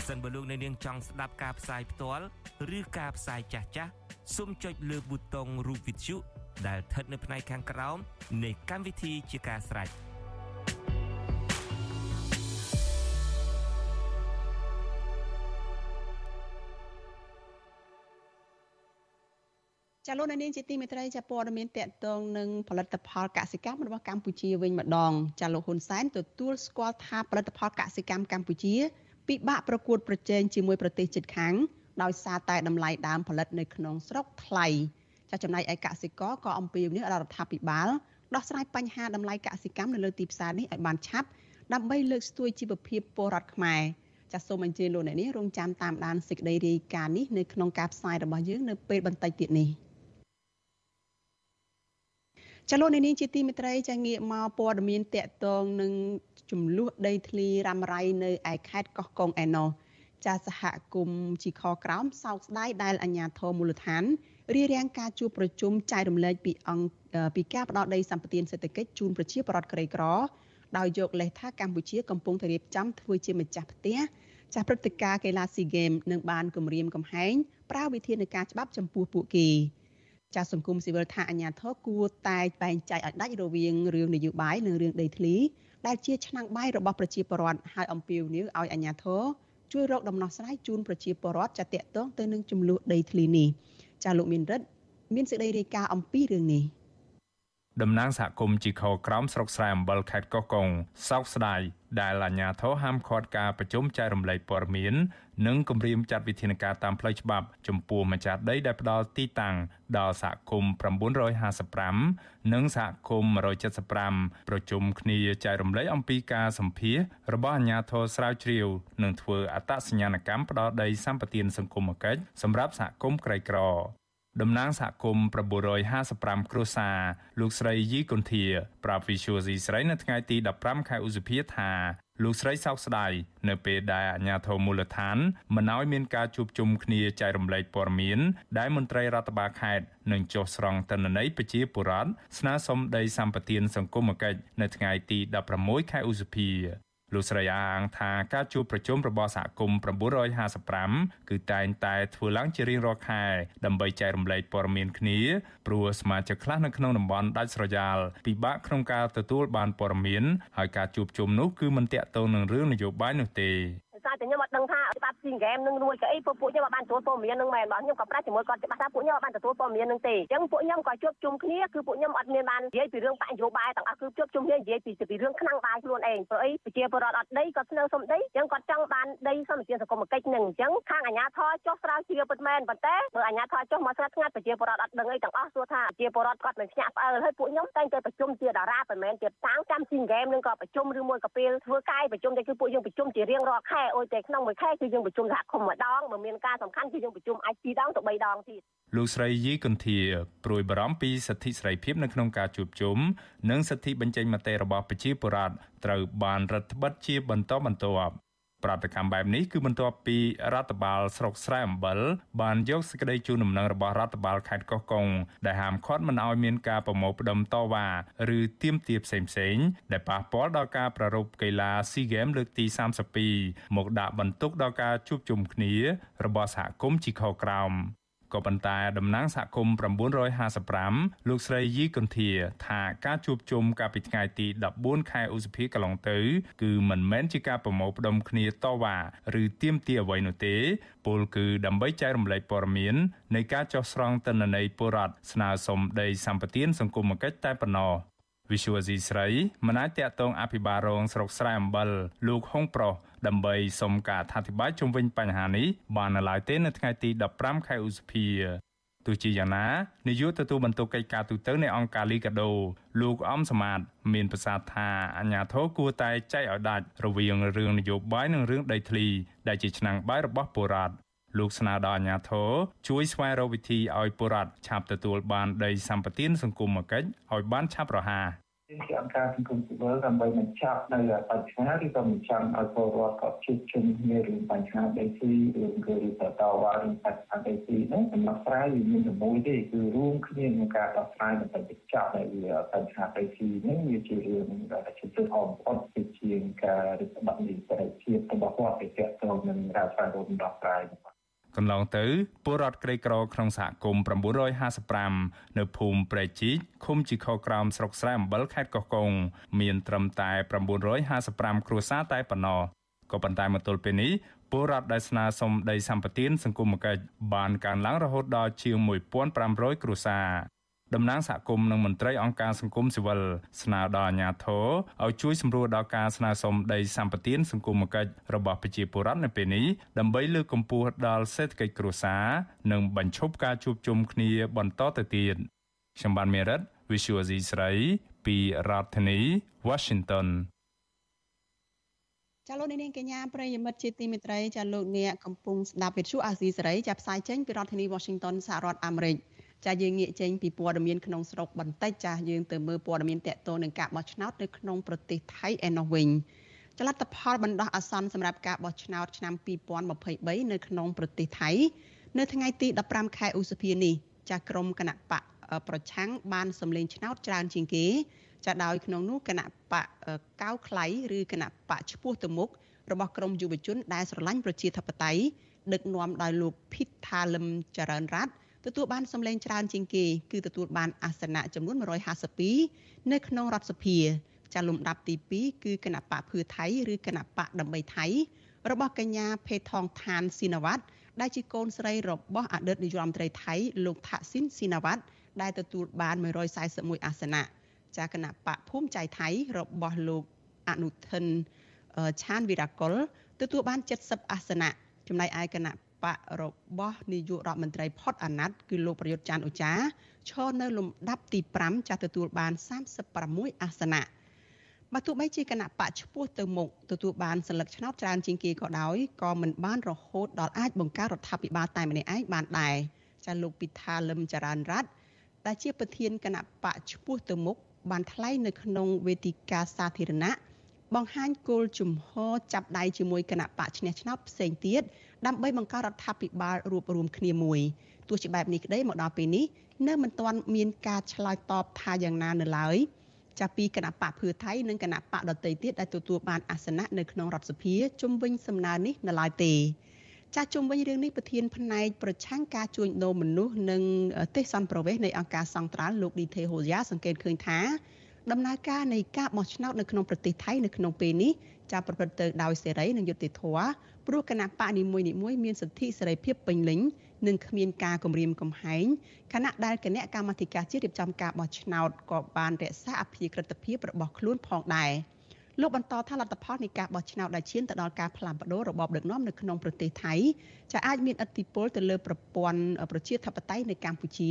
ប្រសិនបើលោកអ្នកនាងចង់ស្ដាប់ការផ្សាយផ្ទាល់ឬការផ្សាយចាស់ចាស់សូមចុចលើប៊ូតុងរូបវិទ្យុដែលស្ថិតនៅផ្នែកខាងក្រោមនៃកម្មវិធីជាការស្ដាយចាលោកនាងជាទីមេត្រីចាព័ត៌មានតកតងនឹងផលិតផលកសិកម្មរបស់កម្ពុជាវិញម្ដងចាលោកហ៊ុនសែនទទួលស្គាល់ថាផលិតផលកសិកម្មកម្ពុជា ពិបាកប្រកួតប្រជែងជាមួយប្រទេសជិតខាងដោយសារតែតម្លៃដើមផលិតនៅក្នុងស្រុកថ្លៃចាចំណែកឯកសិករក៏អំពាវនាវដល់រដ្ឋាភិបាលដោះស្រាយបញ្ហាតម្លៃកសិកម្មនៅលើទីផ្សារនេះឲ្យបានឆាប់ដើម្បីលើកស្ទួយជីវភាពពលរដ្ឋខ្មែរចាសសូមអញ្ជើញលោកអ្នកនាងរងចាំតាមដានសេចក្តីរាយការណ៍នេះនៅក្នុងការផ្សាយរបស់យើងនៅពេលបន្តិចទៀតនេះ។ ចលនានេះជាទីមេត្រីចាងាកមកព័ត៌មានតកតងនឹងចំនួនដីធ្លីរ៉ាំរ៉ៃនៅឯខេត្តកោះកុងឯណោះចាសហគមន៍ជីខក្រោមសោកស្ដាយដែលអាជ្ញាធរមូលដ្ឋានរៀបរៀងការជួបប្រជុំចែករំលែកពីអង្គពីការផ្ដោតដីសម្បត្តិសេដ្ឋកិច្ចជូនប្រជាពលរដ្ឋក្រីក្រដោយយកលេសថាកម្ពុជាកំពុងតែរៀបចំធ្វើជាម្ចាស់ផ្ទះចាស់ព្រឹត្តិការណ៍កីឡាស៊ីហ្គេមនឹងបានគម្រាមកំហែងប្រើវិធានការច្បាប់ចំពោះពួកគេ។ ចាស់សង្គមស៊ីវិលថាអាញាធរគួរតែបែងចែកឲ្យដាច់រវាងរឿងនយោបាយនិងរឿងដីធ្លីដែលជាឆ្នាំងបាយរបស់ប្រជាពលរដ្ឋហើយអំពាវនាវឲ្យអាញាធរជួយរកដំណោះស្រាយជូនប្រជាពលរដ្ឋចាតកតងទៅនឹងចំនួនដីធ្លីនេះចាលោកមានរិទ្ធមានសេចក្តីរាយការណ៍អំពីរឿងនេះតំណាងសហគមន៍ជីខក្រោមស្រុកស្រែអំបិលខេត្តកោះកុងសោកស្ដាយ ដែលអាជ្ញាធរហាមឃាត់ការប្រជុំចែករំលែកព័ត៌មាន និងគម្រាមចាត់វិធានការតាមផ្លូវច្បាប់ចំពោះម្ចាស់ដីដែលផ្ដល់ទីតាំងដល់សហគមន៍955និងសហគមន៍175ប្រជុំគ្នាចែករំលែកអំពីការសម្ភាសរបស់អាជ្ញាធរស្រាវជ្រាវនិងធ្វើអត្តសញ្ញាណកម្មផ្ដល់ដីសម្បត្តិសង្គមគិច្ចសម្រាប់សហគមន៍ក្រីក្រ តំណាងសហគមន៍955គ្រួសារលោកស្រីយីកុនធាប្រាប់ Visual C ស្រីនៅថ្ងៃទី15ខែឧសភាថាលោកស្រីសោកស្ដាយនៅពេលដែលអាជ្ញាធរមូលដ្ឋានមិនអោយមានការជួបជុំគ្នាចែករំលែកព័ត៌មាន ដែលមន្ត្រីរដ្ឋបាលខេត្តនឹងចុះស្រង់ទិន្នន័យប្រជាពលរដ្ឋស្នើសុំដីសម្បត្តិសង្គមគិច្ចនៅថ្ងៃទី16ខែឧសភា លោកស្រីអាងថាការជួបប្រជុំរបស់សហគមន៍955គឺតែងតែធ្វើឡើងជារៀងរាល់ខែដើម្បីចែករំលែកព័ត៌មានគ្នាព្រោះសមាជិកខ្លះនៅក្នុងតំបន់ដាច់ស្រយាលពិបាកក្នុងការទទួលបានព័ត៌មានហើយការជួបជុំនោះគឺមិនតាក់ទងនឹងរឿងនយោបាយនោះទេ ស៊ីហ្គេមនឹងរួចក៏អីពួកពួកខ្ញុំអត់បានទទួលព័ត៌មាននឹងមែនបាទខ្ញុំក៏ប្រាស់ជាមួយគាត់ច្បាស់ថាពួកខ្ញុំអត់បានទទួលព័ត៌មាននឹងទេអញ្ចឹងពួកខ្ញុំក៏ជួបជុំគ្នាគឺពួកខ្ញុំអត់មានបាននិយាយពីរឿងបញ្ញោបាយទាំងអស់គឺជួបជុំគ្នានិយាយពីពីរឿងខ្លាំងបាយខ្លួនឯងព្រោះអីប្រជាពលរដ្ឋអត់ដីគាត់ស្នើសុំដីអញ្ចឹងគាត់ចង់បានដីសម្បត្តិសង្គមគិច្ចនឹងអញ្ចឹងខាងអាជ្ញាធរចុះស្រាវជ្រាវពិតមែនប៉ុន្តែបើអាជ្ញាធរចុះមកស្ងាត់ស្ងាត់ប្រជាពលរដ្ឋអត់ដឹងអីទាំងអស់សួរថាប្រជាពលរដ្ឋគាត់មិនភ្ញាក់ផ្អើលហើយពួកខ្ញុំតែងតែប្រជុំជាតារាមិនមែនជាតាំងកម្មស៊ីហ្គេមនឹងក៏ប្រជុំឬមួយក៏ពេលធ្វើកាយប្រជុំតែគឺពួកយើងប្រជុំជារៀងរាល់ខែអូយតែក្នុងមួយខែគឺយើងប្រជុំសហគមន៍ម្ដងបើមានការសំខាន់គឺយើងប្រជុំអាច2ដងទៅ3ដងទៀតលោកស្រីយីកន្ធាព្រួយបារម្ភពីសិទ្ធិសេរីភាពនៅក្នុងការជួបជុំនិងសិទ្ធិបញ្ចេញមតិរបស់ប្រជាពលរដ្ឋត្រូវបានរដ្ឋបិទជាបន្តបន្ទាប់ ប្រតិកម្មបែបនេះគឺបន្ទាប់ពីរដ្ឋបាលស្រុកស្រែអំបិលបានយកសេចក្តីជូនដំណឹងរបស់រដ្ឋបាលខេត្តកោះកុងដែលហាមឃាត់មិនឲ្យមានការប្រមូលផ្ដុំតវ៉ាឬទាមទារផ្សេងៗដែលប៉ះពាល់ដល់ការប្រារព្ធកីឡា SEA Games លើកទី32មកដាក់បន្ទុកដល់ការជួបជុំគ្នារបស់សហគមន៍ជីខក្រោម ក៏ប៉ុន្តែតំណាងសហគមន៍955លោកស្រីយីកន្ធាថាការជួបជុំកាលពីថ្ងៃទី14ខែឧសភាកន្លងទៅ គឺមិនមែនជាការប្រមូលផ្ដុំគ្នាតវ៉ាឬទាមទារអ្វីនោះទេពលគឺដើម្បីចែករំលែកព័ត៌មាននៃការចោះស្រង់ទិន្នន័យបុរដ្ឋស្នើសុំដីសម្បត្តិសង្គមគិច្ចតែប៉ុណ្ណោះវិសុវអាស៊ីស្រីមិនអាចតាក់ទងអភិបាលរងស្រុកស្រែអំបិលលោកហុងប្រុស ដើម្បីសុំការអធិប្បាយជុំវិញបញ្ហានេះបាននៅឡើយទេនៅថ្ងៃទី15ខែឧសភាទោះជាយ៉ាងណានាយកទទួលបន្ទុកកិច្ចការទូតនៃអង្គការលីកាដូលោកអំសមាតមានប្រសាសន៍ថាអាញាធរគួរតែចែកឲ្យដាច់រវាងរឿងនយោបាយនិងរឿងដីធ្លីដែលជាឆ្នាំងបាយរបស់ពលរដ្ឋលោកស្នើដល់អាជ្ញាធរជួយស្វែងរកវិធីឲ្យពលរដ្ឋឆាប់ទទួលបានដីសម្បត្តិសង្គមគិច្ចឲ្យបានឆាប់រហ័ស ជាអង្គការសង្គមស៊ីវិលដើម្បីបញ្ចប់នៅបញ្ហាឬក៏មិនចង់ឲ្យពលរដ្ឋគាត់ជួបជុំគ្នារឿងបញ្ហាដីធ្លីរឿងគឺតតវ៉ារឿងបញ្ហាដីធ្លីហ្នឹងដំណោះស្រាយវាមានតែមួយទេគឺរួមគ្នាក្នុងការដោះស្រាយដើម្បីបញ្ចប់នៅបញ្ហាដីធ្លីហ្នឹងវាជារឿងដែលជាទិសអមផុតពីជាងការរឹតបន្តឹងនៃសេរីភាពរបស់គាត់ទៅទាក់ទងនឹងការស្វែងរកដំណោះស្រាយ កន្លងទៅពលរដ្ឋក្រីក្រក្នុងសហគមន៍955នៅភូមិព្រែកជីកឃុំជីខក្រោមស្រុកស្រែអំបិលខេត្តកោះកុងមានត្រឹមតែ955គ្រួសារតែប៉ុណ្ណោះក៏ប៉ុន្តែមកទល់ពេលនេះពលរដ្ឋដែលស្នើសុំដីសម្បត្តិសង្គមគិច្ចបានកើនឡើងរហូតដល់ជាង1500គ្រួសារ តំណាងសហគមន៍និងមន្ត្រីអង្គការសង្គមស៊ីវិលស្នើដល់អាជ្ញាធរឲ្យជួយសម្រួលដល់ការស្នើសុំដីសម្បត្តិសង្គមគិច្ចរបស់ប្រជាពលរដ្ឋនៅពេលនេះដើម្បីលើកកម្ពស់ដល់សេដ្ឋកិច្ចគ្រួសារនិងបញ្ឈប់ការជួបជុំគ្នាបន្តទៅទៀតខ្ញុំបានមេរិត Visual C ស្រីពីរដ្ឋធានី Washington ចាលោកនាងកញ្ញាប្រិយមិត្តជាទីមេត្រីចាលោកអ្នកកំពុងស្ដាប់វិទ្យុអាស៊ីសេរីចាប់ផ្សាយចេញពីរដ្ឋធានី Washington សហរដ្ឋអាមេរិក ចាយើងងាកចេញពីព័ត៌មានក្នុងស្រុកបន្តិចចាយើងទៅមើលព័ត៌មានតកតទៅនឹងការបោះឆ្នោតនៅក្នុងប្រទេសថៃឯណោះវិញចលនាផលបណ្ដោះអាសន្នសម្រាប់ការបោះឆ្នោតឆ្នាំ2023នៅក្នុងប្រទេសថៃនៅថ្ងៃទី15ខែឧសភានេះចាស់ក្រុមគណៈបកប្រឆាំងបានសម្លេងឆ្នោតច្រើនជាងគេចាដោយក្នុងនោះគណៈបកកៅខ្លៃឬគណៈបកឈ្មោះទៅមុខរបស់ក្រមយុវជនដែលស្រឡាញ់ប្រជាធិបតេយ្យដឹកនាំដោយលោកភិតថាលឹមចរិនរ័ត្ន ទទួលបានសម្លេងច្រើនជាងគេគឺទទួលបានអាសនៈចំនួន152នៅក្នុងរដ្ឋសភាចាលំដាប់ទី2គឺគណៈបកភឿថៃឬគណៈបកដើម្បីថៃ របស់កញ្ញាភេថងឋានស៊ីណាវ៉ាត់ដែលជាកូនស្រីរបស់អតីតនាយករដ្ឋមន្ត្រីថៃលោកថាក់ស៊ីនស៊ីណាវ៉ាត់ដែលទទួលបាន141អាសនៈចាគណៈបកភូមិចៃថៃរបស់លោកអនុធិនឆានវីរ៉ាកុលទទួលបាន70អាសនៈចំណែកឯគណៈ បករបស់នាយករដ្ឋមន្ត្រីផុតអាណត្តិគឺលោកប្រយុទ្ធច័ន្ទអូចាឈរនៅលំដាប់ទី5ចាស់ទទួលបាន36អាសនៈបើទោះបីជាគណៈបកឈ្មោះទៅមុខទទួលបានសិលឹកឆ្នោតច្រើនជាងគេក៏ដោយក៏មិនបានរហូតដល់អាចបង្កើតរដ្ឋាភិបាលតែម្នាក់ឯងបានដែរចាលោកពិថាលឹមចរានរ័ត្នដែលជាប្រធានគណៈបកឈ្មោះទៅមុខបានថ្លែងនៅក្នុងវេទិកាសាធារណៈ បង្ហាញគោលជំហរចាប់ដៃជាមួយគណៈបកឈ្នះឆ្នោតផ្សេងទៀតដើម្បីបង្កើតរដ្ឋាភិបាលរួបរวมគ្នាមួយទោះជាបែបនេះក្តីមកដល់ពេលនេះនៅមិនទាន់មានការឆ្លើយតបថាយ៉ាងណានៅឡើយចាពីគណៈបកភឿថៃនិងគណៈបកដតីទៀតដែលទទួលបានអាសនៈនៅក្នុងរដ្ឋសភាជុំវិញសំណើនេះនៅឡើយទេចាស់ជុំវិញរឿងនេះប្រធានផ្នែកប្រឆាំងការជួញដូរមនុស្សនិងទេសន្តប្រវេសនៃអង្គការសង្ត្រាល់លោកឌីថេហូយ៉ាសង្កេតឃើញថា ដំណើរការនៃការបោះឆ្នោតនៅក្នុងប្រទេសថៃនៅក្នុងពេលនេះចាប់ប្រព្រឹត្តទៅដោយសេរីនិងយុត្តិធម៌ព្រោះគណៈបកនីមួយៗមានសិទ្ធិសេរីភាពពេញលេញនិងគ្មានការគំរាមកំហែងខណៈដែលគណៈកម្មាធិការជាតិរៀបចំការបោះឆ្នោតក៏បានរក្សាអភិក្រិតភាពរបស់ខ្លួនផងដែរ លោកបន្តថាលទ្ធផលនៃការបោះឆ្នោតដែលឈានទៅដល់ការផ្លាស់ប្តូររបបដឹកនាំនៅក្នុងប្រទេសថៃจะអាចមានឥទ្ធិពលទៅលើប្រព័ន្ធប្រជាធិបតេយ្យនៅកម្ពុជា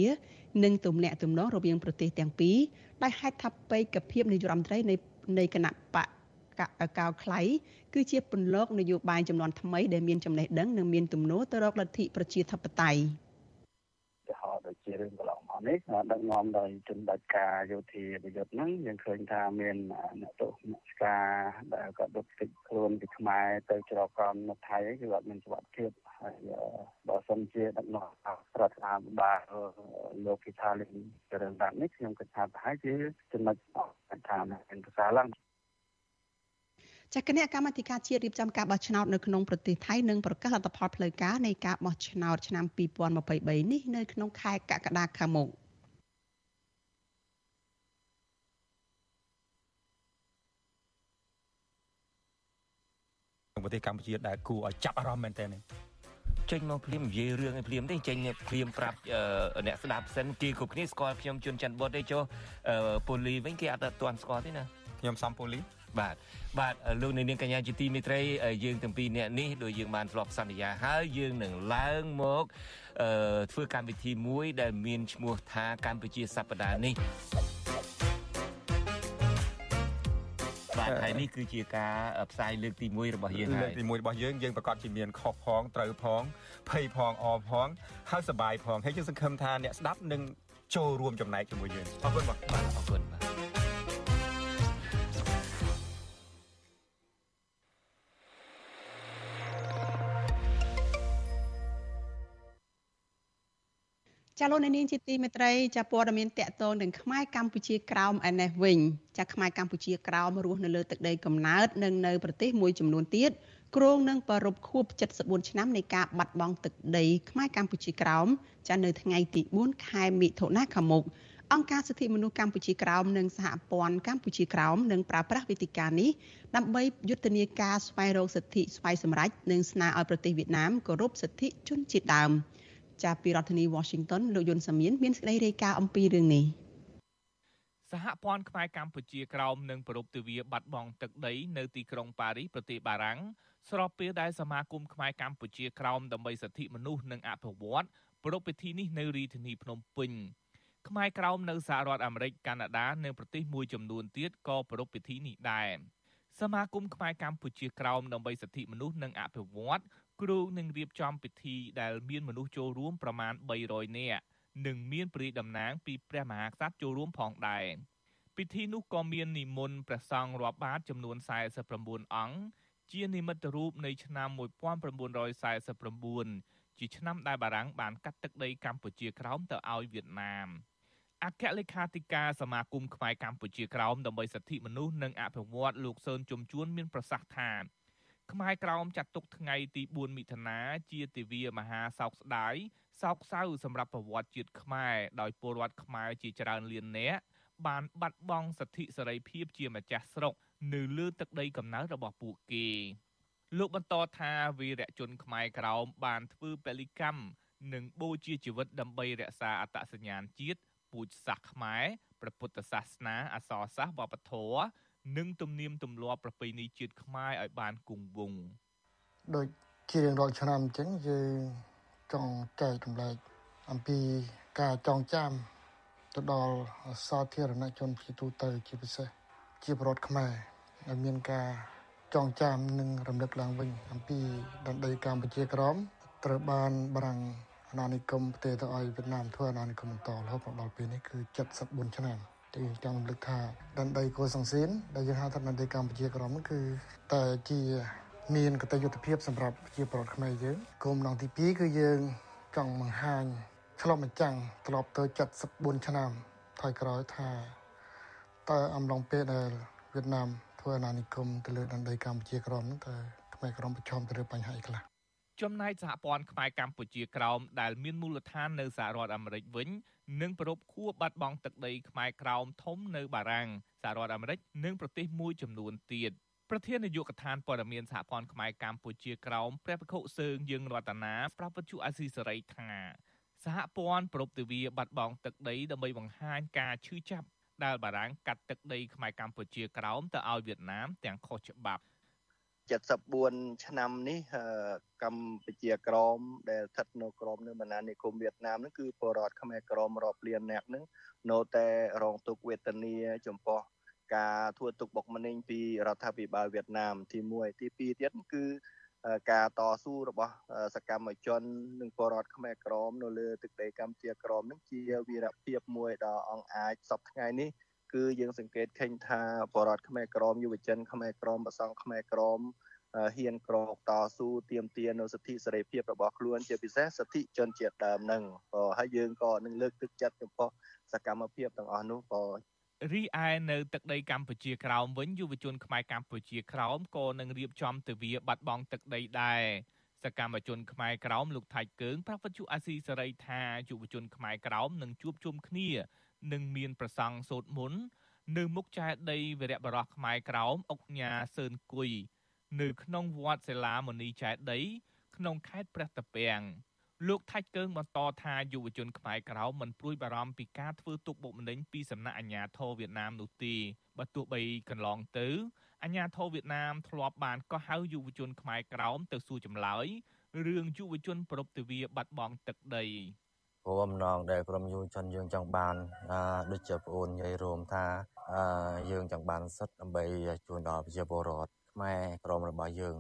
និងទំនាក់ទំនងរវាងប្រទេសទាំងពីរដែលហេតុថាបេក្ខភាពនាយរដ្ឋមន្ត្រីនៃនៃគណៈបកកៅខ្លៃគឺជាពន្លកនយោបាយចំនួនថ្មីដែលមានចំណេះដឹងនិងមានទំនោរទៅរកលទ្ធិប្រជាធិបតេយ្យទៅហៅដូចជារឿងកន្លងមក នេះដឹកនាំដោយជនបដិការយោធាប្រយុទ្ធហ្នឹងយើងឃើញថាមានអ្នកទោសអ្នកស្ការដែលក៏ដុតទឹកខ្លួនពីខ្មែរទៅច្រកក្រមនៅថៃគឺអត់មានសុវត្ថិភាពហើយបើសិនជាដឹកនាំរដ្ឋាភិបាលលោកពិថាលិនចរិនរ័ត្ននេះខ្ញុំគិតថាប្រហែលជាចំណុចថាមានប្រសើរឡើង ចាគណៈកម្មាធិការជាតិរៀបចំការបោះឆ្នោតនៅក្នុងប្រទេសថៃនឹងប្រកាសលទ្ធផលផ្លូវការនៃការបោះឆ្នោតឆ្នាំ2023នេះនៅក្នុងខែកក្កដាខាងមុខប្រទេសកម្ពុជាដែលគួរឲ្យចាប់អារម្មណ៍មែនទែនចេញមកភ្លាមនិយាយរឿងឲ្យភ្លាមទេចេញភ្លាមប្រាប់អ្នកស្ដាប់សិនគេគ្រប់គ្នាស្គាល់ខ្ញុំជួនច័ន្ទបុតទេចុះពូលីវិញគេអត់ទាន់ស្គាល់ទេណាខ្ញុំសំពូលី បាទបាទលោកនាងកញ្ញាជាទីមេត្រីយើងទាំងពីរនាក់នេះដោយយើងបានធ្លាប់សន្យាហើយយើងនឹងឡើងមកអឺធ្វើកម្មវិធីមួយដែលមានឈ្មោះថាកម្ពុជាសប្តាហ៍នេះបាទហើយនេះគឺជាការផ្សាយលើកទី1របស់យើងហើយលើកទី1របស់យើងយើងប្រកាសជាមានខុសផងត្រូវផងភ័យផងអផងហើយសបាយផងហើយយើងសង្ឃឹមថាអ្នកស្ដាប់នឹងចូលរួមចំណែកជាមួយយើងអរគុណបាទអរគុណបាទ ចាលោកនាងជាទីមេត្រីចាព័ត៌មានតកតងនឹងខ្មែរកម្ពុជាក្រោមឯនេះវិញចាខ្មែរកម្ពុជាក្រោមរស់នៅលើទឹកដីកំណើតនិងនៅប្រទេសមួយចំនួនទៀតគ្រងនឹងប្រពខួប74ឆ្នាំនៃការបាត់បង់ទឹកដីខ្មែរកម្ពុជាក្រោមចានៅថ្ងៃទី4ខែមិថុនាខាងមុខអង្គការសិទ្ធិមនុស្សកម្ពុជាក្រោមនិងសហព័ន្ធកម្ពុជាក្រោមនឹងប្រើប្រាស់វេទិកានេះដើម្បីយុទ្ធនាការស្វែងរកសិទ្ធិស្វ័យសម្រេចនិងស្នើឲ្យប្រទេសវៀតណាមគោរពសិទ្ធិជនជាតិដើម។ ចាប់ពីរដ្ឋធានី Washington លោកយុនសាមៀនមានសេចក្តីរាយការណ៍អំពីរឿងនេះសហព័ន្ធខ្មែរកម្ពុជាក្រោមនឹងប្រពៃទិវាបាត់បង់ទឹកដីនៅទីក្រុងប៉ារីសប្រទេសបារាំងស្របពេលដែលសមាគមខ្មែរកម្ពុជាក្រោមដើម្បីសិទ្ធិមនុស្សនិងអភិវឌ្ឍប្រពៃពិធីនេះនៅរាជធានីភ្នំពេញខ្មែរក្រោមនៅសហរដ្ឋអាមេរិកកាណាដានិងប្រទេសមួយចំនួនទៀតក៏ប្រពៃពិធីនេះដែរសមាគមខ្មែរកម្ពុជាក្រោមដើម្បីសិទ្ធិមនុស្សនិងអភិវឌ្ឍ គ្រូនឹងរៀបចំពិធីដែលមានមនុស្សចូលរួមប្រមាណ300នាក់និងមានព្រាយតំណាងពីព្រះមហាក្សត្រចូលរួមផងដែរពិធីនោះក៏មាននិមន្តព្រះសង្ឃរាប់បាតចំនួន49អង្គជានិមិត្តរូបនៃឆ្នាំ1949ជាឆ្នាំដែលបារាំងបានកាត់ទឹកដីកម្ពុជាក្រោមទៅឲ្យវៀតណាមអគ្គលេខាធិការសមាគមខ្មែរកម្ពុជាក្រោមដើម្បីសិទ្ធិមនុស្សនិងអភិវឌ្ឍលោកសឿនជំជួនមានប្រសាសន៍ថា ខ្មែរក្រោមចាត់ទុកថ្ងៃទី4មិថុនាជាទិវាមហាសោកស្ដាយសោកសៅសម្រាប់ប្រវត្តិជាតិខ្មែរដោយពលរដ្ឋខ្មែរជាច្រើនលាននាក់បានបាត់បង់សិទ្ធិសេរីភាពជាម្ចាស់ស្រុកនៅលើទឹកដីកំណើតរបស់ពួកគេលោកបន្តថាវីរៈជនខ្មែរក្រោមបានធ្វើពលិកម្មនិងបូជាជីវិតដើម្បីរក្សាអត្តសញ្ញាណជាតិពូជសាសន៍ខ្មែរព្រះពុទ្ធសាសនាអក្សរសាស្ត្រវប្បធម៌ និងទំនៀមទម្លាប់ប្រពៃណីជាតិខ្មែរឲ្យបានគង់វង្សដូចជារៀងរាល់ឆ្នាំអញ្ចឹងយើងចង់ចែកចម្លែកអំពីការចងចាំទៅដល់សាធារណជនជាទូទៅជាពិសេសជាប្រវត្តិខ្មែរដែលមានការចងចាំនិងរំលឹកឡើងវិញអំពីដណ្ដីកម្ពុជាក្រមត្រូវបានបារាំងអាណានិគមប្រទេសទៅឲ្យវៀតណាមធ្វើអាណានិគមបន្តរហូតដល់ពេលនេះគឺ74ឆ្នាំ ទីចង់រំលឹកថាដណ្ដីកូសង្សៀនដែលយើងហៅថាដណ្ដីកម្ពុជាក្រមគឺតែជាមានកតយុទ្ធភាពសម្រាប់ប្រជាពលរដ្ឋខ្មែរយើងគោលបំណងទី2គឺយើងចង់បង្ហាញឆ្លុះបញ្ចាំងត្រឡប់ទៅ74ឆ្នាំថយក្រោយថាតើអំឡុងពេលដែលវៀតណាមធ្វើអាណានិគមទៅលើដណ្ដីកម្ពុជាក្រមនោះតើខ្មែរក្រមប្រឈមទៅលើបញ្ហាអីខ្លះចំណែកសហព័ន្ធខ្មែរកម្ពុជាក្រោមដែលមានមូលដ្ឋាននៅសហរដ្ឋអាមេរិកវិញ និងប្រពខួបបាត់បង់ទឹកដីខ្មែរក្រោមធំនៅបារាំងសហរដ្ឋអាមេរិកនិងប្រទេសមួយចំនួនទៀតប្រធាននាយកដ្ឋានព័ត៌មានសហព័ន្ធខ្មែរកម្ពុជាក្រោមព្រះភិក្ខុសើងយើងរតនាប្រាប់វិទ្យុអាស៊ីសេរីថាសហព័ន្ធប្រពទិវាបាត់បង់ទឹកដីដើម្បីបង្ហាញការឈឺចាប់ដែលបារាំងកាត់ទឹកដីខ្មែរកម្ពុជាក្រោមទៅឲ្យវៀតណាមទាំងខុសច្បាប់ 74ឆ្នាំនេះកម្ពុជាក្រមដែលស្ថិតនៅក្រមនៅបណ្ដានិគមវៀតណាមហ្នឹងគឺពលរដ្ឋខ្មែរក្រមរាប់លានអ្នកហ្នឹងនៅតែរងទុក្ខវេទនាចំពោះការធ្វើទុកបុកម្នេញពីរដ្ឋាភិបាលវៀតណាមទី1ទី2ទៀតគឺការតស៊ូរបស់សកម្មជននិងពលរដ្ឋខ្មែរក្រមនៅលើទឹកដីកម្ពុជាក្រមនឹងជាវីរភាពមួយដ៏អង្អាចសពថ្ងៃនេះ គឺយើងសង្កេតឃើញថាបរតខ្មែរក្រមយុវជនខ្មែរក្រមប្រសង់ខ្មែរក្រមហ៊ានក្រកតស៊ូទាមទារនៅសិទ្ធិសេរីភាពរបស់ខ្លួនជាពិសេសសិទ្ធិជនជាតិដើមនឹងក៏ហើយយើងក៏នឹងលើកទឹកចិត្តចំពោះសកម្មភាពទាំងអស់នោះក៏រីឯនៅទឹកដីកម្ពុជាក្រោមវិញយុវជនខ្មែរកម្ពុជាក្រោមក៏នឹងរៀបចំទិវាបាត់បង់ទឹកដីដែរសកម្មជនខ្មែរក្រោមលោកថៃកើងប្រាប់វិទ្យុអាស៊ីសេរីថាយុវជនខ្មែរក្រោមនឹងជួបជុំគ្នា និងមានប្រសង់សូត្រមន្តនៅមុខចែកដីវីរៈបរោះខ្មែរក្រោមអុកញ៉ាសឿនគុយនៅក្នុងវត្តសិលាមនីចែកដី ក្នុងខេត្តព្រះតាពាំងលោកថាច់កើងបន្តថាយុវជនខ្មែរក្រៅមិនព្រួយបារម្ភពីការធ្វើទុកបុកម្នេញពីសំណាក់អាជ្ញាធរវៀតណាមនោះទេបើទោះបីកន្លងទៅអាជ្ញាធរវៀតណាមធ្លាប់បានកោះហៅយុវជនខ្មែរក្រៅទៅសួរចម្លើយរឿងយុវជនប្រពៃទិវាបាត់បង់ទឹកដី គោលបំណងដែលក្រុមយុវជនយើងចង់បានដូចជាប្អូននិយាយរួមថាយើងចង់បានសិទ្ធិដើម្បីជួយដល់ប្រជាពលរដ្ឋខ្មែរក្រមរបស់យើង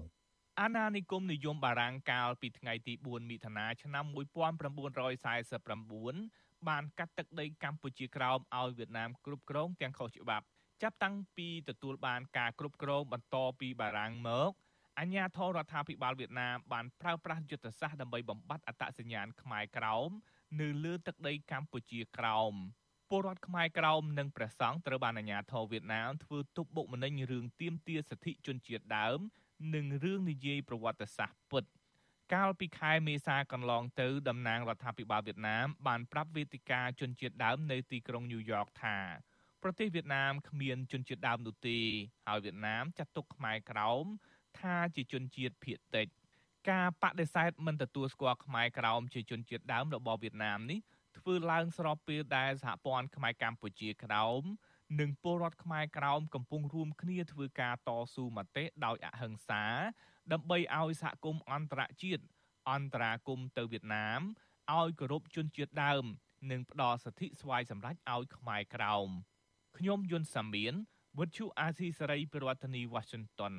អាណានិគមនិយមបារាំងកាលពីថ្ងៃទី4មិថុនាឆ្នាំ1949បានកាត់ទឹកដីកម្ពុជាក្រោមឲ្យវៀតណាមគ្រប់គ្រងទាំងខុសច្បាប់ចាប់តាំងពីទទួលបានការគ្រប់គ្រងបន្តពីបារាំងមកអាញាធររដ្ឋាភិបាលវៀតណាមបានប្រើប្រាស់យុទ្ធសាស្ត្រដើម្បីបំបត្តិអត្តសញ្ញាណខ្មែរក្រោម នៅលើទឹកដីកម្ពុជាក្រោមពលរដ្ឋខ្មែរក្រោមនិងព្រះសង្ឃត្រូវបានអាជ្ញាធរវៀតណាមធ្វើទុកបុកម្នេញរឿងទាមទារសិទ្ធិជនជាតិដើម និងរឿងនិយាយប្រវត្តិសាស្ត្រពិត កាលពីខែមេសាកន្លងទៅតំណាងរដ្ឋាភិបាលវៀតណាមបានប្រាប់វេទិកាជនជាតិដើមនៅទីក្រុងញូវយ៉កថាប្រទេសវៀតណាមគ្មានជនជាតិដើមនោះទេហើយវៀតណាមចាត់ទុកខ្មែរក្រោមថាជាជនជាតិភាគតិច ការបដិសេធមិនទទួលស្គាល់ខ្មែរក្រោមជាជនជាតិដើមរបស់វៀតណាមនេះធ្វើឡើងស្របពេលដែលសហព័ន្ធខ្មែរកម្ពុជាក្រោមនិងពលរដ្ឋខ្មែរក្រោមកំពុងរួមគ្នាធ្វើការតស៊ូមតិដោយអហិង្សា ដើម្បីឲ្យសហគមន៍អន្តរជាតិអន្តរាគមទៅវៀតណាមឲ្យគោរពជនជាតិដើម និងផ្ដល់សិទ្ធិស្វ័យសម្រេចឲ្យខ្មែរក្រោមខ្ញុំយុនសាមៀនវិទ្យុអាស៊ីសេរីប្រធានាធិបតី Washington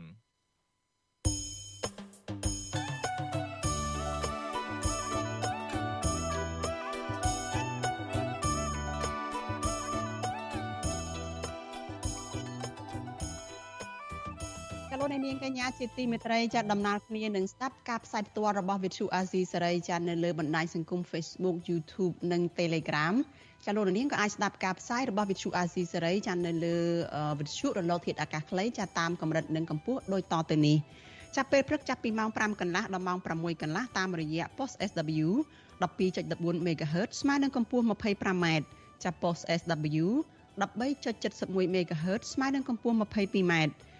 នាងកញ្ញាជាទីមេត្រីចាត់ដំណើរគ្នានឹងស្ដាប់ការផ្សាយផ្ទាល់របស់ Vithu Azizi សេរីចានៅលើបណ្ដាញសង្គម Facebook YouTube និង Telegram ចាលោកនាងក៏អាចស្ដាប់ការផ្សាយរបស់ Vithu Azizi សេរីចានៅលើ Vithu រលកធាតុអាកាសខ្លីចាតាមកម្រិតនិងកម្ពស់ដូចតទៅនេះចាប់ពេលព្រឹកចាប់ពីម៉ោង5កន្លះដល់ម៉ោង6កន្លះតាមរយៈ post SW 12.14 MHz ស្មើនឹងកម្ពស់ 25m ចាប់ post SW 13.71 MHz ស្មើនឹងកម្ពស់ 22m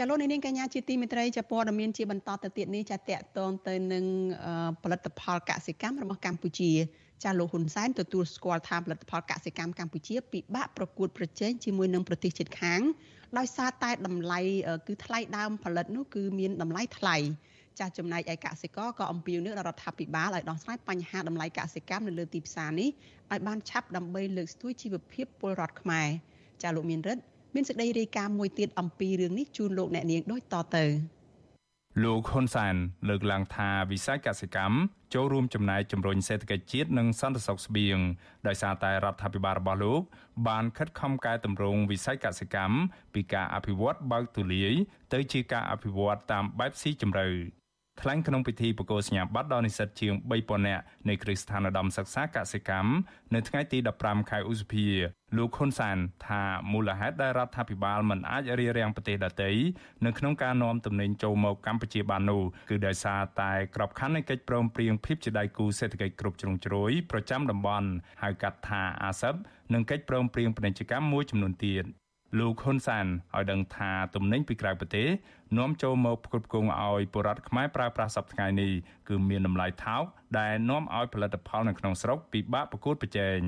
ចាលោកនាងកញ្ញាជាទីមេត្រីចាព័ត៌មានជាបន្តទៅទៀតនេះចាតកតងទៅនឹងផលិតផលកសិកម្មរបស់កម្ពុជាចាលោកហ៊ុនសែនទទួលស្គាល់ថាផលិតផលកសិកម្មកម្ពុជាពិបាកប្រកួតប្រជែងជាមួយនឹងប្រទេសជិតខាងដោយសារតែតម្លៃគឺថ្លៃដើមផលិតនោះគឺមានតម្លៃថ្លៃចាស់ចំណែកឯកសិករក៏អំពាវនាវដល់រដ្ឋាភិបាលឲ្យដោះស្រាយបញ្ហាតម្លៃកសិកម្មនៅលើទីផ្សារនេះឲ្យបានឆាប់ដើម្បីលើកស្ទួយជីវភាពពលរដ្ឋខ្មែរចាលោកមានរិទ្ធ មានសេចក្តីរាយការណ៍មួយទៀតអំពីរឿងនេះជូនលោកអ្នកនាងដូចតទៅលោកហ៊ុនសែនលើកឡើងថាវិស័យកសិកម្មចូលរួមចំណែកជំរុញសេដ្ឋកិច្ចជាតិនិងសន្តិសុខស្បៀងដោយសារតែរដ្ឋាភិបាលរបស់លោក បានខិតខំកែតម្រង់វិស័យកសិកម្មពីការអភិវឌ្ឍបើកទូលាយទៅជាការអភិវឌ្ឍតាមបែបស៊ីជម្រៅ ថ្លែងក្នុងពិធីបកគោសញ្ញាបត្រដល់និស្សិតជាង3000នាក់នៃគ្រឹះស្ថានឧត្តមសិក្សាកសិកម្មនៅថ្ងៃទី15ខែឧសភាលោកហ៊ុនសានថាមូលហេតុដែលរដ្ឋាភិបាលមិនអាចរារាំងប្រទេសដទៃនៅក្នុងការនាំទំនិញចូលមកកម្ពុជាបាននោះគឺដោយសារតែក្របខ័ណ្ឌនៃកិច្ចព្រមព្រៀងភាពជាដៃគូសេដ្ឋកិច្ចគ្រប់ជ្រុងជ្រោយប្រចាំតំបន់ហៅកាត់ថា ASEP និងកិច្ចព្រមព្រៀងពាណិជ្ជកម្មមួយចំនួនទៀត លោកហ៊ុនសានឲ្យដឹងថាទំនិញពីក្រៅប្រទេសនាំចូលមកផ្គត់ផ្គង់ឲ្យពលរដ្ឋខ្មែរប្រើប្រាស់សប្តាហ៍នេះគឺមានតម្លៃថោកដែលនាំឲ្យផលិតផលនៅក្នុងស្រុកពិបាកប្រកួតប្រជែង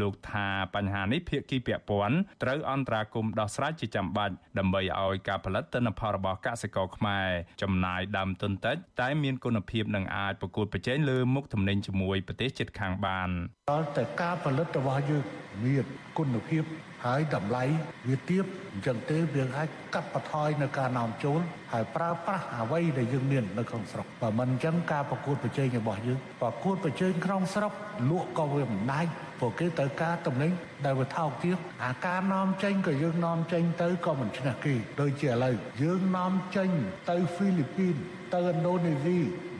លោកថាបញ្ហានេះភាគីពាក់ព័ន្ធត្រូវអន្តរាគមន៍ដោះស្រាយជាចាំបាច់ដើម្បីឲ្យការផលិតទិន្នផលរបស់កសិករខ្មែរចំណាយដើមទុនតិចតែមានគុណភាពនិងអាចប្រកួតប្រជែងលើមុខទំនិញជាមួយប្រទេសជិតខាងបានដល់តែការផលិតរបស់យើងមានគុណភាព ហើយតម្លៃវាទាបអញ្ចឹងទេវាអាចកាត់បន្ថយនៅការនាំចូល ហើយប្រើប្រាស់អ្វីដែលយើងមាននៅក្នុងស្រុកបើមិនអញ្ចឹងការប្រកួតប្រជែងរបស់យើងប្រកួតប្រជែងក្នុងស្រុកលក់ក៏វាមិនដាច់ព្រោះគេត្រូវការតំណែងដែលវាថោកទាបអាការនាំចេញក៏យើងនាំចេញទៅក៏មិនឈ្នះគេដូចជាឥឡូវយើងនាំចេញទៅហ្វីលីពីនទៅឥណ្ឌូនេស៊ី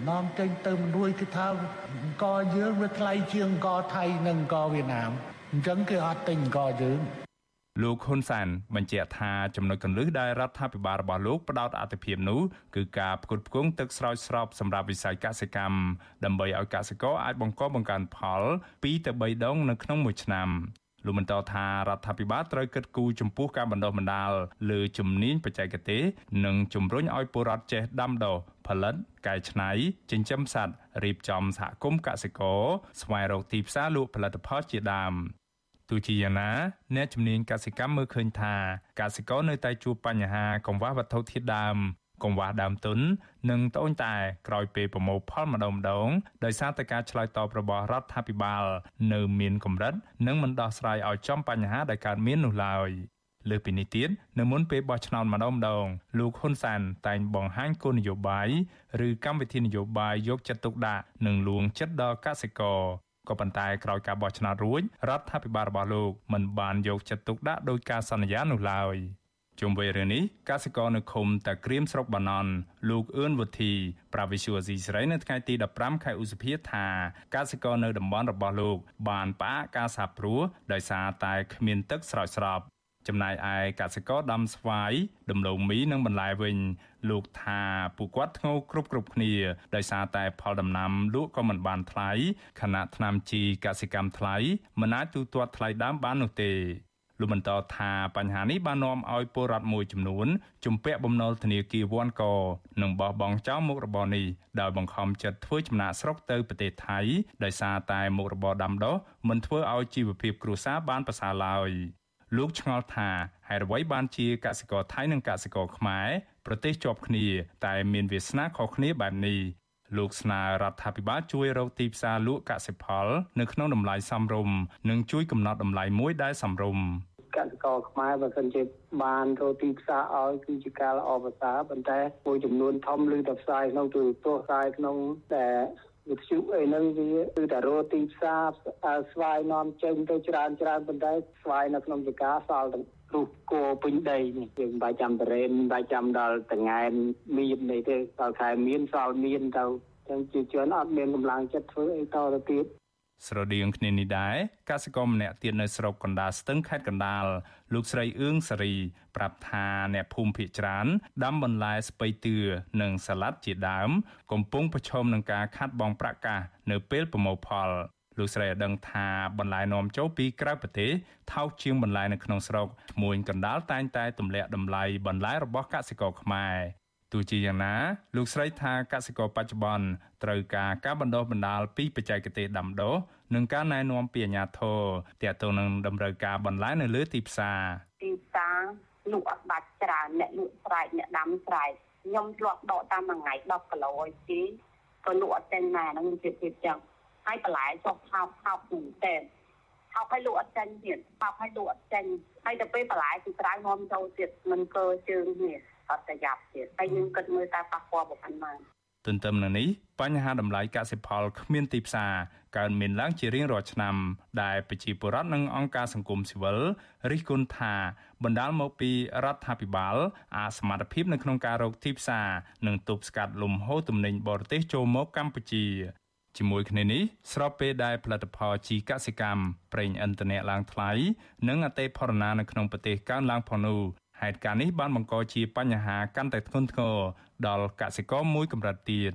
នាំចេញទៅមនួយគេថាអង្គយើងវាថ្លៃជាងអង្គថៃនិងអង្គវៀតណាមអញ្ចឹងគេអត់ទិញអង្គយើង លោកហ៊ុនសានបញ្ជាក់ថាចំណុចកន្លឹះដែលរដ្ឋាភិបាលរបស់លោកផ្ដោតអធិភាពនោះគឺការផ្គត់ផ្គង់ទឹកស្រោចស្រពសម្រាប់វិស័យកសិកម្មដើម្បីឲ្យកសិករអាចបង្កបង្កើនផល2ទៅ3ដងនៅក្នុងមួយឆ្នាំលោកបន្តថារដ្ឋាភិបាលត្រូវគិតគូរចំពោះការបណ្ដុះបណ្ដាលលើជំនាញបច្ចេកទេសនិងជំរុញឲ្យពលរដ្ឋចេះដាំដុះផលិតកែច្នៃចិញ្ចឹមសត្វរៀបចំសហគមន៍កសិករស្វែងរកទីផ្សារលក់ផលិតផលជាដើម ទោះជាយ៉ាងណាអ្នកជំនាញកសិកម្មមើលឃើញថាកសិករនៅតែជួបបញ្ហាកង្វះវត្ថុធាតុដើមកង្វះដើមទុននិងត្អូញត្អែក្រោយពេលប្រមូលផលម្ដងម្ដងដោយសារតែការឆ្លើយតបរបស់រដ្ឋាភិបាល នៅមានកម្រិត និងមិនដោះស្រាយឲ្យចំបញ្ហាដែលកើតមាននោះឡើយលើពីនេះទៀតនៅមុនពេលបោះឆ្នោតម្ដងម្ដងលោកហ៊ុនសានតែងបង្ហាញគោលនយោបាយឬកម្មវិធីនយោបាយយកចិត្តទុកដាក់និងលួងចិត្តដល់កសិករ ក៏ប៉ុន្តែក្រោយការបោះឆ្នោតរួចរដ្ឋាភិបាលរបស់លោកមិនបានយកចិត្តទុកដាក់ដោយការសន្យានោះឡើយជុំវិញរឿងនេះកសិករនៅឃុំតាក្រៀមស្រុកបាណន់លោកអឿនវុធីប្រាវិសុអាស៊ីសេរីនៅថ្ងៃទី15ខែឧសភាថាកសិករនៅតំបន់របស់លោកបានផ្អាកការសាព្រោះដោយសារតែគ្មានទឹកស្រោចស្រព ចំណែកឯកសិករដាំស្វាយដំឡូងមីនិងបន្លែវិញ លោកថាពួកគាត់ធ្ងោគ្រប់គ្រប់គ្នាដោយសារតែផលដំណាំលក់ក៏មិនបានថ្លៃខណៈថ្នាំជីកសិកម្មថ្លៃមិនអាចទូទាត់ថ្លៃដើមបាននោះទេលោកបន្តថាបញ្ហានេះបាននាំឲ្យពលរដ្ឋមួយចំនួនជំពាក់បំណុលធនាគារវ៉ាន់កនិងបោះបង់ចោលមុខរបរនេះដោយបង្ខំចិត្តធ្វើចំណាក់ស្រុកទៅប្រទេសថៃដោយសារតែមុខរបរដាំដុះមិនធ្វើឲ្យជីវភាពគ្រួសារបានប្រសើរឡើយ លោកឆ្ងល់ថាហេតុអ្វីបានជាកសិករថៃនិងកសិករខ្មែរប្រទេសជាប់គ្នា តែមានវាសនាខុសគ្នាបែបនេះលោកស្នើរដ្ឋាភិបាលជួយរកទីផ្សារលក់កសិផល នៅក្នុងតម្លៃសមរម្យនិងជួយកំណត់តម្លៃមួយដែលសមរម្យកសិករខ្មែរបើសិនជាបានរកទីផ្សារឲ្យគឺជាការល្អប្រសើរប៉ុន្តែមួយចំនួនធំឬទៅផ្សាយក្នុងទូរទស្សន៍ផ្សាយក្នុងតែ វិទ្យុអីហ្នឹងវាគឺតែរកទីផ្សារស្វាយនាំចេញទៅច្រើនច្រើនប៉ុន្តែស្វាយនៅក្នុងចកាសល់ទាំងរុះគោពេញដីនេះយើងមិនបាច់ចាំតរេនមិនបាច់ចាំដល់តងែនមាននេះទេដល់ខែមានសល់មានទៅចឹងជាជនអត់មានកម្លាំងចិត្តធ្វើអីតទៅទៀត ស្រដៀងគ្នានេះដែរកសិករម្នាក់ទៀតនៅស្រុកកណ្ដាលស្ទឹងខេត្តកណ្ដាលលោកស្រីអឿងសារីប្រាប់ថាអ្នកភូមិភៀកច្រើនដាំបន្លែស្ពៃតឿនិងសាឡាត់ជាដើម កំពុងប្រឈមនឹងការខាត់បងប្រាក់កាសនៅពេលប្រមូលផលលោកស្រីឲ្យដឹងថាបន្លែនាំចូលពីក្រៅប្រទេសថោកជាងបន្លែនៅក្នុងស្រុកឈ្មួញកណ្ដាលតែងតែទម្លាក់តម្លៃបន្លែរបស់កសិករខ្មែរ ទោះជាយ៉ាងណាលោកស្រីថាកសិករបច្ចុប្បន្នត្រូវការការបណ្ដុះបណ្ដាលពីបច្ចេកទេសដាំដុះនិងការណែនាំពីអាជ្ញាធរទាក់ទងនឹងតម្រូវការបន្លែនៅលើទីផ្សារទីផ្សារលក់អត់បាច់ច្រើនអ្នកលក់ស្រែកអ្នកដាំស្រែកខ្ញុំធ្លាប់ដកតាមមួយថ្ងៃ10គីឡូឲ្យទីក៏លក់អត់ចេញណាហ្នឹងជាទៀតចឹងហើយបន្លែចុះថោកថោកមែនតើថោកឲ្យលក់អត់ចេញទៀតថោកឲ្យលក់អត់ចេញហើយទៅពេលបន្លែពីក្រៅនាំចូលទៀតមិនកើជើងនេះ អត់ប្រយ័ត្នទៀតតែយើងគិតមើលតែប៉ះពាល់ប៉ុណ្ណាទន្ទឹមនឹងនេះបញ្ហាតម្លៃកសិផលគ្មានទីផ្សារកើនមានឡើងជារៀងរាល់ឆ្នាំ ដែលប្រជាពលរដ្ឋនិងអង្គការសង្គមស៊ីវិលរិះគន់ថាបណ្ដាលមកពីរដ្ឋាភិបាលអសមត្ថភាពនៅក្នុងការរកទីផ្សារនិងទប់ស្កាត់លំហូរទំនិញបរទេសចូលមកកម្ពុជាជាមួយគ្នានេះស្របពេលដែលផលិតផលជីកសិកម្មប្រេងឥន្ធនៈឡើងថ្លៃនិងអតិផរណានៅក្នុងប្រទេសកើនឡើងផងនោះ ហេតុការណ៍នេះបានបង្កជាបញ្ហាកាន់តែធ្ងន់ធ្ងរដល់កសិករមួយកម្រិតទៀត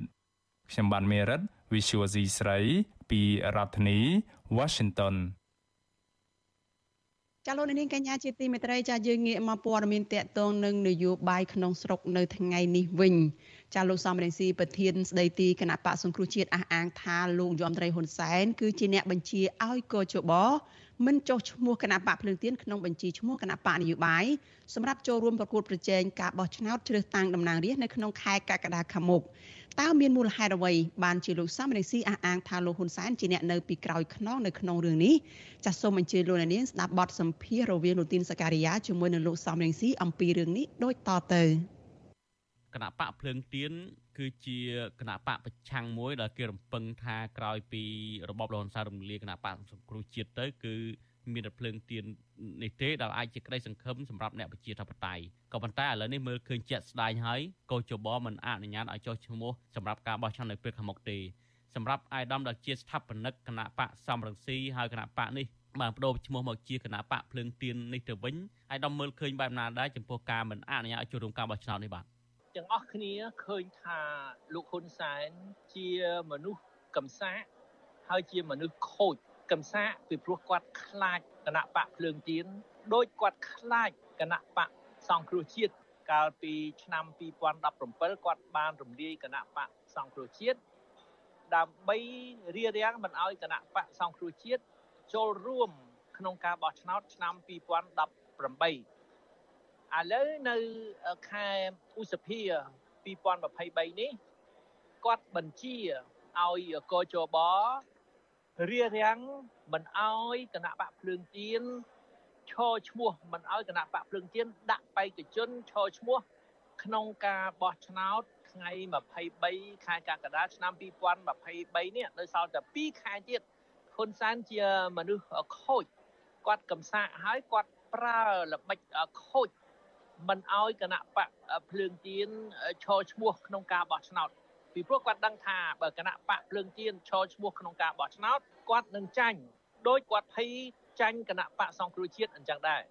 ខ្ញុំបានមេរិត Visual C ស្រីពីរដ្ឋធានី Washington ចាលោកនាងកញ្ញាជាទីមេត្រីចាយើងងាកមកព័ត៌មានតកតងនឹងនយោបាយក្នុងស្រុកនៅថ្ងៃនេះវិញចាលោកសំរងស៊ីប្រធានស្ដីទីគណៈបកសង្គ្រោះជាតិអះអាងថាលោកយមត្រីហ៊ុនសែនគឺជាអ្នកបញ្ជាឲ្យកោជប មិនចុះឈ្មោះគណៈបកភ្លើងទៀនក្នុងបញ្ជីឈ្មោះគណៈបកនយោបាយសម្រាប់ចូលរួមប្រកួតប្រជែងការបោះឆ្នោតជ្រើសតាំងតំណាងរាស្ត្រនៅក្នុងខែកក្កដាខាងមុខតើមានមូលហេតុអ្វីបានជាលោកសំរងស៊ីអះអាងថាលោកហ៊ុនសែនជាអ្នកនៅពីក្រោយខ្នងនៅក្នុងរឿងនេះចាសសូមអញ្ជើញលោកអ្នកនាងស្ដាប់បទសម្ភាសន៍រវាងលោកទីនសការីយ៉ាជាមួយនឹងលោកសំរងស៊ីអំពីរឿងនេះដូចតទៅគណៈបកភ្លើងទៀន គឺជាគណៈបកប្រឆាំងមួយដែលគេរំពឹងថាក្រោយពីរបបលហ៊ុនសែនរំលាយគណៈបកសង្គ្រោះជាតិទៅគឺមានរថភ្លើងទៀននេះទេដែលអាចជាក្តីសង្ឃឹមសម្រាប់អ្នកប្រជាធិបតេយ្យក៏ប៉ុន្តែឥឡូវនេះមើលឃើញជាក់ស្ដែងហើយកោជបមិនអនុញ្ញាតឲ្យចុះឈ្មោះសម្រាប់ការបោះឆ្នោតនៅពេលខាងមុខទេសម្រាប់អាយដាមដែលជាស្ថាបនិកគណៈបកសំរងស៊ីហើយគណៈបកនេះបានបដូរឈ្មោះមកជាគណៈបកភ្លើងទៀននេះទៅវិញអាយដាមមើលឃើញបែបណាដែរចំពោះការមិនអនុញ្ញាតឲ្យចូលរួមការបោះឆ្នោតនេះបាទ ទាំងអស់គ្នាឃើញថាលោកហ៊ុនសែនជាមនុស្សកំសាកហើយជាមនុស្សខូចកំសាកពីព្រោះគាត់ខ្លាចគណៈបកភ្លើងទៀនដោយគាត់ខ្លាចគណៈបកសង្គ្រោះជាតិកាលពីឆ្នាំ2017គាត់បានរំលាយគណៈបកសង្គ្រោះជាតិដើម្បីរៀបរៀងមិនឲ្យគណៈបកសង្គ្រោះជាតិចូលរួមក្នុងការបោះឆ្នោតឆ្នាំ2018 ឥឡូវនៅខែឧសភា2023នេះគាត់បញ្ជាឲ្យកជបរៀបរៀងមិនឲ្យគណៈបកភ្លើងទៀនឈរឈ្មោះមិនឲ្យគណៈបកភ្លើងទៀនដាក់បេក្ខជនឈរឈ្មោះក្នុងការបោះឆ្នោតថ្ងៃ23ខែកក្កដាឆ្នាំ2023នេះនៅសល់តែ2ខែទៀតហ៊ុនសែនជាមនុស្សខូចគាត់កំសាកហើយគាត់ប្រើល្បិចខូច មិនឲ្យគណៈបកភ្លើងទៀនឈរឈ្មោះក្នុងការបោះឆ្នោតពីព្រោះគាត់ដឹងថាបើគណៈបកភ្លើងទៀនឈរឈ្មោះក្នុងការបោះឆ្នោតគាត់នឹងចាញ់ដោយគាត់ភ័យចាញ់គណៈបកសង្គ្រោះជាតិអញ្ចឹងដែរ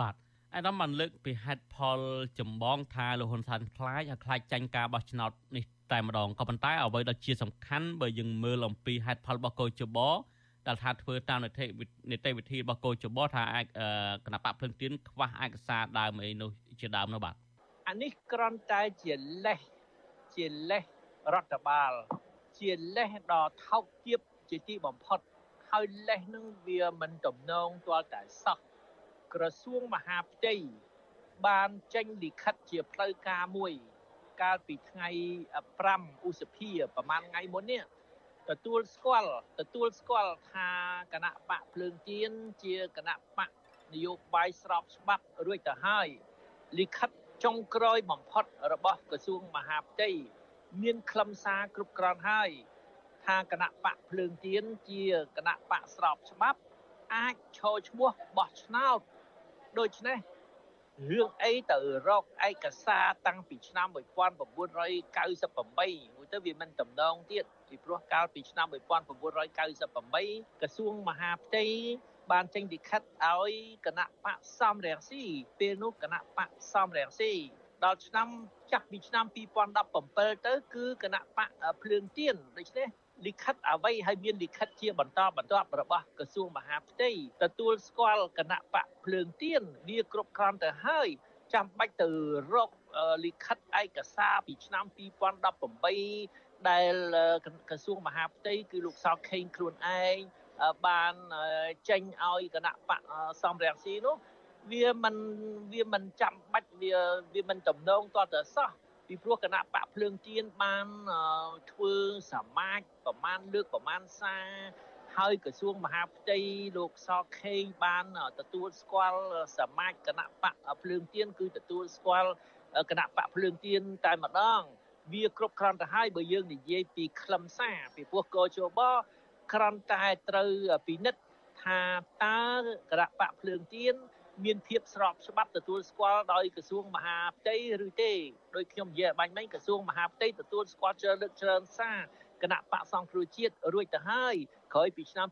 បាទអាដាមបានលើកពីហេតុផលចម្បងថាលោកហ៊ុនសែនខ្លាចហើយខ្លាចចាញ់ការបោះឆ្នោតនេះតែម្ដងក៏ប៉ុន្តែអ្វីដែលជាសំខាន់បើយើងមើលអំពីហេតុផលរបស់កោជប ដែលថាធ្វើតាមនីតិនីតិវិធីរបស់កោជបថាអាចគណៈបកភ្លឹងទៀនខ្វះឯកសារដើមអីនោះជាដើមនោះបាទអានេះគ្រាន់តែជាលេសជាលេសរដ្ឋបាល ជាលេសដ៏ថោកទាបជាទីបំផុតហើយលេសនឹងវាមិនទំនងទាល់តែសោះក្រសួងមហាផ្ទៃបានចេញលិខិតជាផ្លូវការមួយ កាលពីថ្ងៃ5ឧសភាប្រហែលថ្ងៃមុននេះ ទទួលស្គាល់ទទួលស្គាល់ថាគណៈបកភ្លើងទៀនជាគណៈបកនយោបាយស្របច្បាប់រួចទៅហើយលិខិតចុងក្រោយបំផុតរបស់ក្រសួងមហាផ្ទៃមានខ្លឹមសារគ្រប់គ្រាន់ហើយថាគណៈបកភ្លើងទៀនជាគណៈបកស្របច្បាប់ អាចឈរឈ្មោះបោះឆ្នោតដូច្នេះរឿងអីទៅរកឯកសារតាំងពីឆ្នាំ1998មួយទៅវាមិនតំណងទៀត ពីព្រោះកាលពីឆ្នាំ1998ក្រសួងមហាផ្ទៃបានចេញលិខិតឲ្យគណៈបកសំរងស៊ីពេលនោះគណៈបកសំរងស៊ីដល់ឆ្នាំចាស់ពីឆ្នាំ2017ទៅគឺគណៈបកភ្លើងទៀនដូច្នេះលិខិតអ្វីហើយមានលិខិតជាបន្តបន្ទាប់របស់ក្រសួងមហាផ្ទៃទទួលស្គាល់គណៈបកភ្លើងទៀនវាគ្រប់គ្រាន់ទៅហើយចាំបាច់ទៅរកលិខិតឯកសារពីឆ្នាំ2018 ដែលក្រសួងមហាផ្ទៃគឺលោកសោកខេងខ្លួនឯងបានចេញឲ្យគណៈបកសំរងស៊ីនោះវាមិនវាមិនចាំបាច់វាវាមិនតំណងតទៅសោះពីព្រោះគណៈបកភ្លើងទៀនបានធ្វើសមាជប្រមាណលើកប្រមាណសារហើយក្រសួងមហាផ្ទៃលោកសខេងបានទទួលស្គាល់សមាជគណៈបកភ្លើងទៀនគឺទទួលស្គាល់គណៈបកភ្លើងទៀនតែម្ដង វាគ្រប់គ្រាន់ទៅហើយបើយើងនិយាយពីខ្លឹមសារពីព្រោះកជបគ្រាន់តែត្រូវពិនិត្យថាតើគណៈបកភ្លើងទៀនមានភាពស្របច្បាប់ទទួលស្គាល់ដោយក្រសួងមហាផ្ទៃឬទេដោយខ្ញុំនិយាយបាញ់មិញក្រសួងមហាផ្ទៃទទួលស្គាល់ច្រើនលើកច្រើនសារគណៈបកសង្គ្រោះជាតិរួចទៅហើយក្រោយពីឆ្នាំ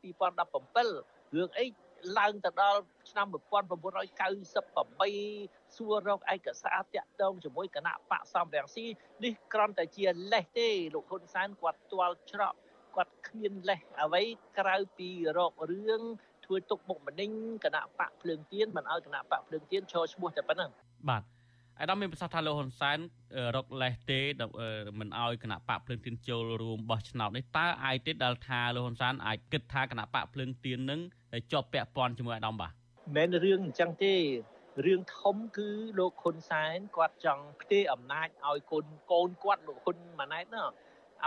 2017រឿងអី ឡើងទៅដល់ឆ្នាំ1998សួររកឯកសារតាក់ទងជាមួយគណៈបកសំរងស៊ីនេះគ្រាន់តែជាលេសទេលោកហ៊ុនសែនគាត់ទាល់ច្រកគាត់គ្មានលេសអ្វីក្រៅពីរករឿងធ្វើទុកបុកម្នេញគណៈបកភ្លើងទៀនមិនឲ្យគណៈបកភ្លើងទៀនឈរឈ្មោះតែប៉ុណ្ណឹងបាទ អាដាមមានប្រសាសន៍ថាលោកហ៊ុនសែនរកលេសទេមិនឲ្យគណៈបកភ្លើងទៀនចូលរួមបោះឆ្នោតនេះតើអាចទេដែលថាលោកហ៊ុនសែនអាចគិតថាគណៈបកភ្លើងទៀននឹងជាប់ពាក់ព័ន្ធជាមួយអាដាមបាទមិនរឿងអញ្ចឹងទេរឿងធំគឺលោកហ៊ុនសែនគាត់ចង់ផ្ទេរអំណាចឲ្យកូនកូនគាត់លោកហ៊ុនម៉ាណែតណា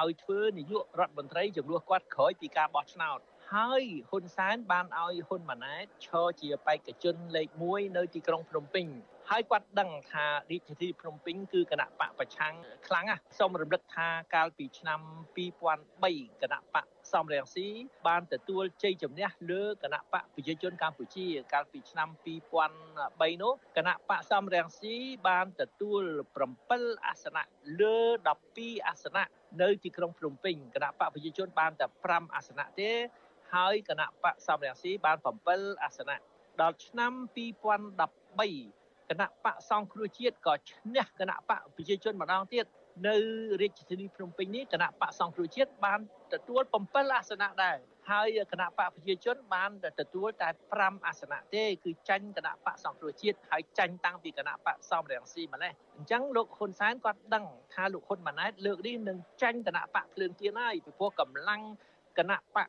ឲ្យធ្វើនាយករដ្ឋមន្ត្រីជំនួសគាត់ក្រោយពីការបោះឆ្នោតហើយហ៊ុនសែនបានឲ្យហ៊ុនម៉ាណែតឈរជាបេក្ខជនលេខ1នៅទីក្រុងភ្នំពេញ ហើយគាត់ដឹងថារាជធានីភ្នំពេញគឺគណៈបកប្រឆាំងខ្លាំងណាស់សូមរំលឹកថាកាលពីឆ្នាំ2003គណៈបកសំរងស៊ីបានទទួលជ័យជំនះលើគណៈបកប្រជាជនកម្ពុជា កាលពីឆ្នាំ2003នោះគណៈបកសំរងស៊ីបានទទួល7អាសនៈលើ12អាសនៈនៅទីក្រុងភ្នំពេញគណៈបកប្រជាជនបានតែ5អាសនៈទេហើយគណៈបកសំរងស៊ីបាន7អាសនៈដល់ឆ្នាំ2013 គណៈបកសង្គ្រោះជាតិក៏ឈ្នះគណៈបកប្រជាជនម្ដងទៀតនៅរាជធានីភ្នំពេញនេះគណៈបកសង្គ្រោះជាតិបានទទួល7អាសនៈដែរហើយគណៈបកប្រជាជនបានទទួលតែ5អាសនៈទេគឺចាញ់គណៈបកសង្គ្រោះជាតិហើយចាញ់តាំងពីគណៈបកសំរងស៊ីម្លេះអញ្ចឹងលោកហ៊ុនសែនគាត់ដឹងថាលោកហ៊ុនម៉ាណែតលើកនេះនឹងចាញ់គណៈបកភ្លើងទៀនហើយពីព្រោះកម្លាំងគណៈបក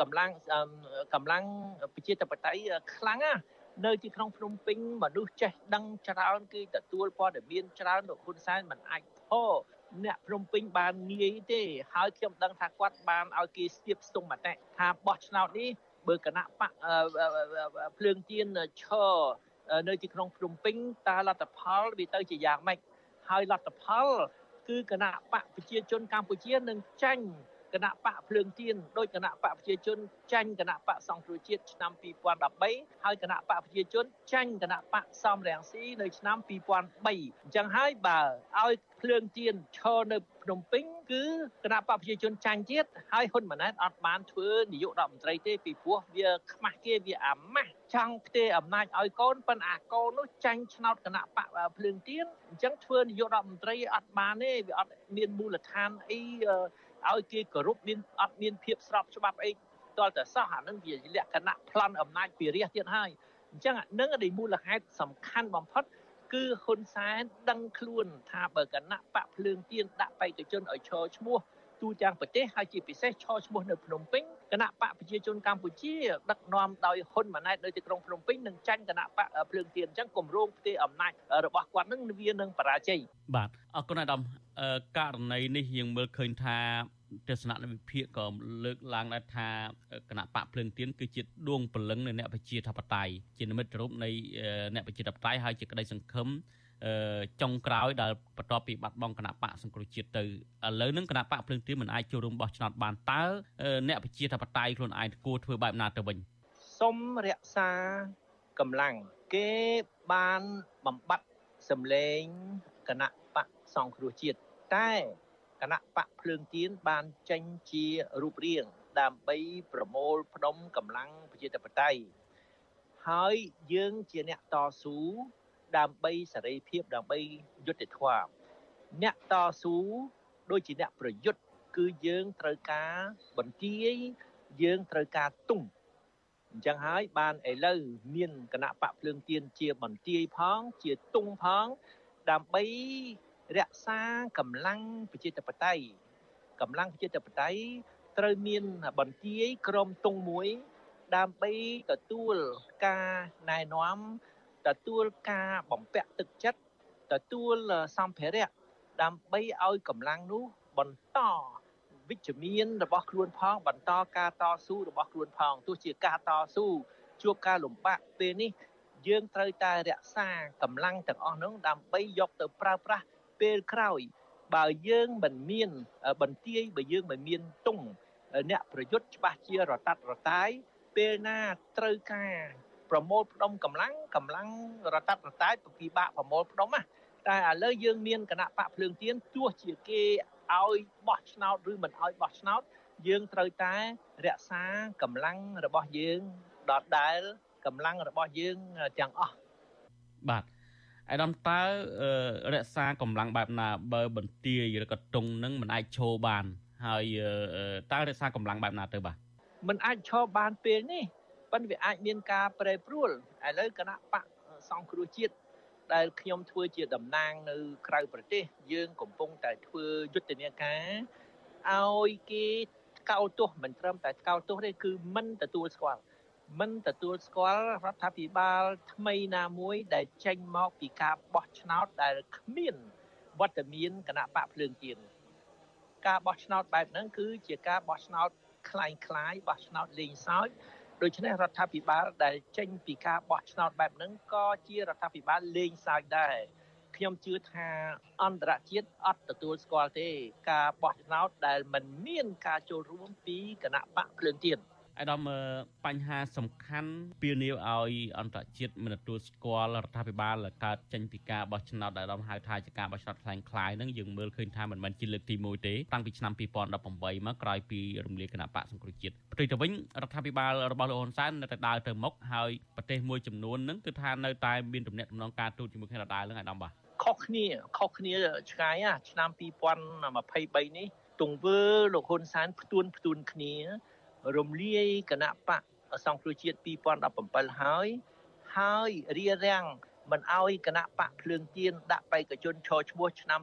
កម្លាំងកម្លាំងប្រជាធិបតេយ្យខ្លាំងណាស់ នៅទីក្រុងភ្នំពេញមនុស្សចេះដឹងច្រើនគឺទទួលព័ត៌មានច្រើនលោកហ៊ុនសែនមិនអាចធោអ្នកភ្នំពេញបានងាយទេហើយខ្ញុំដឹងថាគាត់បានឲ្យគេស្ទាបស្ទង់មតិថាបោះឆ្នោតនេះបើគណៈបកភ្លើងទៀនឈរនៅទីក្រុងភ្នំពេញតើលទ្ធផលវាទៅជាយ៉ាងម៉េចហើយលទ្ធផល គឺគណៈបកប្រជាជនកម្ពុជានឹងចាញ់ គណៈបកភ្លើងទៀនដោយគណៈបកប្រជាជនចាញ់គណៈបកសង្គ្រោះជាតិឆ្នាំ2013ហើយគណៈបកប្រជាជនចាញ់គណៈបកសំរងស៊ីនៅឆ្នាំ2003អញ្ចឹងហើយបើឲ្យភ្លើងទៀនឈរនៅភ្នំពេញគឺគណៈបកប្រជាជនចាញ់ទៀតហើយហ៊ុនម៉ាណែតអត់បានធ្វើនាយករដ្ឋមន្ត្រីទេពីព្រោះវាខ្មាស់គេវាអាម៉ាស់ចង់ផ្ទេរអំណាចឲ្យកូនប៉ុន្តែអាកូននោះចាញ់ឆ្នោតគណៈបកភ្លើងទៀនអញ្ចឹងធ្វើនាយករដ្ឋមន្ត្រីអត់បានទេវាអត់មានមូលដ្ឋានអី ឲ្យគេគោរពមានអត់មានភាពស្របច្បាប់អីតលតែសោះអានឹងវាលក្ខណៈប្លន់អំណាចពីរាជទៀតហើយអញ្ចឹងអានឹងដែលមូលហេតុសំខាន់បំផុតគឺហ៊ុនសែនដឹងខ្លួនថាបើគណៈបកភ្លើងទៀនដាក់បេក្ខជនឲ្យឈរឈ្មោះ ទូទាំងប្រទេសហើយជាពិសេសឈរឈ្មោះនៅភ្នំពេញគណៈបកប្រជាជនកម្ពុជាដឹកនាំដោយហ៊ុនម៉ាណែតនៅទីក្រុងភ្នំពេញនឹងចាញ់គណៈបកភ្លើងទៀនអញ្ចឹងគម្រោងផ្ទេរអំណាចរបស់គាត់នឹងវានឹងបរាជ័យបាទអរគុណអាដាមករណីនេះយើងមើលឃើញថាទស្សនៈវិភាគក៏លើកឡើងដែរថាគណៈបកភ្លើងទៀនគឺជាដួងព្រលឹងនៃអ្នកប្រជាធិបតេយ្យជានិមិត្តរូបនៃអ្នកប្រជាធិបតេយ្យហើយជាក្តីសង្ឃឹម ចុងក្រោយដែលបន្ទាប់ពីបាត់បង់គណៈបកសង្គ្រោះជាតិទៅឥឡូវហ្នឹងគណៈបកភ្លើងទៀនមិនអាចចូលរួមបោះឆ្នោតបានតើអ្នកប្រជាធិបតេយ្យខ្លួនឯងគួរធ្វើបែបណាទៅវិញសុំរក្សាកម្លាំងគេបានបំបត្តិសម្លេងគណៈបកសង្គ្រោះជាតិតែគណៈបកភ្លើងទៀនបានចេញជារូបរាងដើម្បីប្រមូលផ្ដុំកម្លាំងប្រជាធិបតេយ្យហើយយើងជាអ្នកតស៊ូ ដើម្បីសេរីភាពដើម្បីយុត្តិធម៌អ្នកតស៊ូដូចជាអ្នកប្រយុទ្ធគឺយើងត្រូវការបន្ទាយយើងត្រូវការទុំអញ្ចឹងហើយបានឥឡូវមានគណៈបកភ្លើងទៀនជាបន្ទាយផងជាទុំផង ដើម្បីរក្សាកម្លាំងប្រជាធិបតេយ្យកម្លាំងប្រជាធិបតេយ្យត្រូវមានបន្ទាយក្រុមទងមួយ ដើម្បីទទួលការណែនាំ ទទួលការបំពាក់ទឹកចិត្តទទួលសម្ភារៈដើម្បីឲ្យកម្លាំងនោះបន្តវិជ្ជមានរបស់ខ្លួនផងបន្តការតស៊ូរបស់ខ្លួនផងទោះជាការតស៊ូជួបការលំបាកពេលនេះយើងត្រូវតែរក្សាកម្លាំងទាំងអស់នោះដើម្បីយកទៅប្រើប្រាស់ពេលក្រោយ បើយើងមិនមានបន្ទាយបើយើងមិនមានទុំអ្នកប្រយុទ្ធច្បាស់ជារតាត់រតាយពេលណាត្រូវការប្រមូលផ្ដុំកម្លាំង កម្លាំងរតាត់រតាយពិបាកប្រមូលផ្ដុំណាតែឥឡូវយើងមានគណៈបកភ្លើងទៀនទោះជាគេឲ្យបោះឆ្នោតឬមិនឲ្យបោះឆ្នោត យើងត្រូវតែរក្សាកម្លាំងរបស់យើងដដែលកម្លាំងរបស់យើងទាំងអស់បាទអាដាមតើរក្សាកម្លាំងបែបណាបើបន្ទាយឬក៏តុងនឹងមិនអាចឈរបាន ហើយតើរក្សាកម្លាំងបែបណាទៅបាទមិនអាចឈរបានពេលនេះ ប៉ុន្តែវាអាចមានការប្រែប្រួលឥឡូវគណៈបកសង្គ្រោះជាតិដែលខ្ញុំធ្វើជាតំណាងនៅក្រៅប្រទេស យើងកំពុងតែធ្វើយុទ្ធនាការឲ្យគេកោតទោសមិនត្រឹមតែកោតទោសទេគឺមិនទទួលស្គាល់មិនទទួលស្គាល់រដ្ឋាភិបាលថ្មីណាមួយដែលចេញមកពីការបោះឆ្នោតដែលគ្មានវត្តមានគណៈបកភ្លើងទៀនការបោះឆ្នោតបែបហ្នឹងគឺជាការបោះឆ្នោតคล้ายคล้ายបោះឆ្នោតលេងសើច ដូច្នេះរដ្ឋាភិបាលដែលចេញពីការបោះឆ្នោតបែបហ្នឹងក៏ជារដ្ឋាភិបាលលេងសើចដែរខ្ញុំជឿថាអន្តរជាតិអត់ទទួលស្គាល់ទេ ការបោះឆ្នោតដែលមិនមានការចូលរួមពីគណៈបកភ្លើងទៀន អាដាមបញ្ហាសំខាន់ពីនីយឲ្យអន្តរជាតិមិនទទួលស្គាល់រដ្ឋាភិបាលកើតចេញពីការបោះឆ្នោតដែលអាដាមហៅថាជាការបោះឆ្នោតខ្លាំងខ្លាយហ្នឹងយើងមើលឃើញថាមិនមែនជាលើកទី1ទេតាំងពីឆ្នាំ2018មកក្រោយពីរំលាយគណៈបកសង្គ្រោះជាតិផ្ទុយទៅវិញរដ្ឋាភិបាលរបស់លោកហ៊ុនសែននៅតែដើរទៅមុខហើយប្រទេសមួយចំនួនហ្នឹងគឺថានៅតែមានទំនាក់ទំនងការទូតជាមួយគ្នាដដែលហ្នឹងអាដាមបាទខុសគ្នាខុសគ្នាឆ្ងាយណាឆ្នាំ2023នេះទង្វើលោកហ៊ុនសែនផ្ទួនផ្ទួនគ្នា រំលាយគណៈបកសង្គ្រោះជាតិ2017ហើយហើយរៀបរៀងមិនអោយគណៈបកភ្លើងទៀនដាក់បេក្ខជនឈរឈ្មោះឆ្នាំ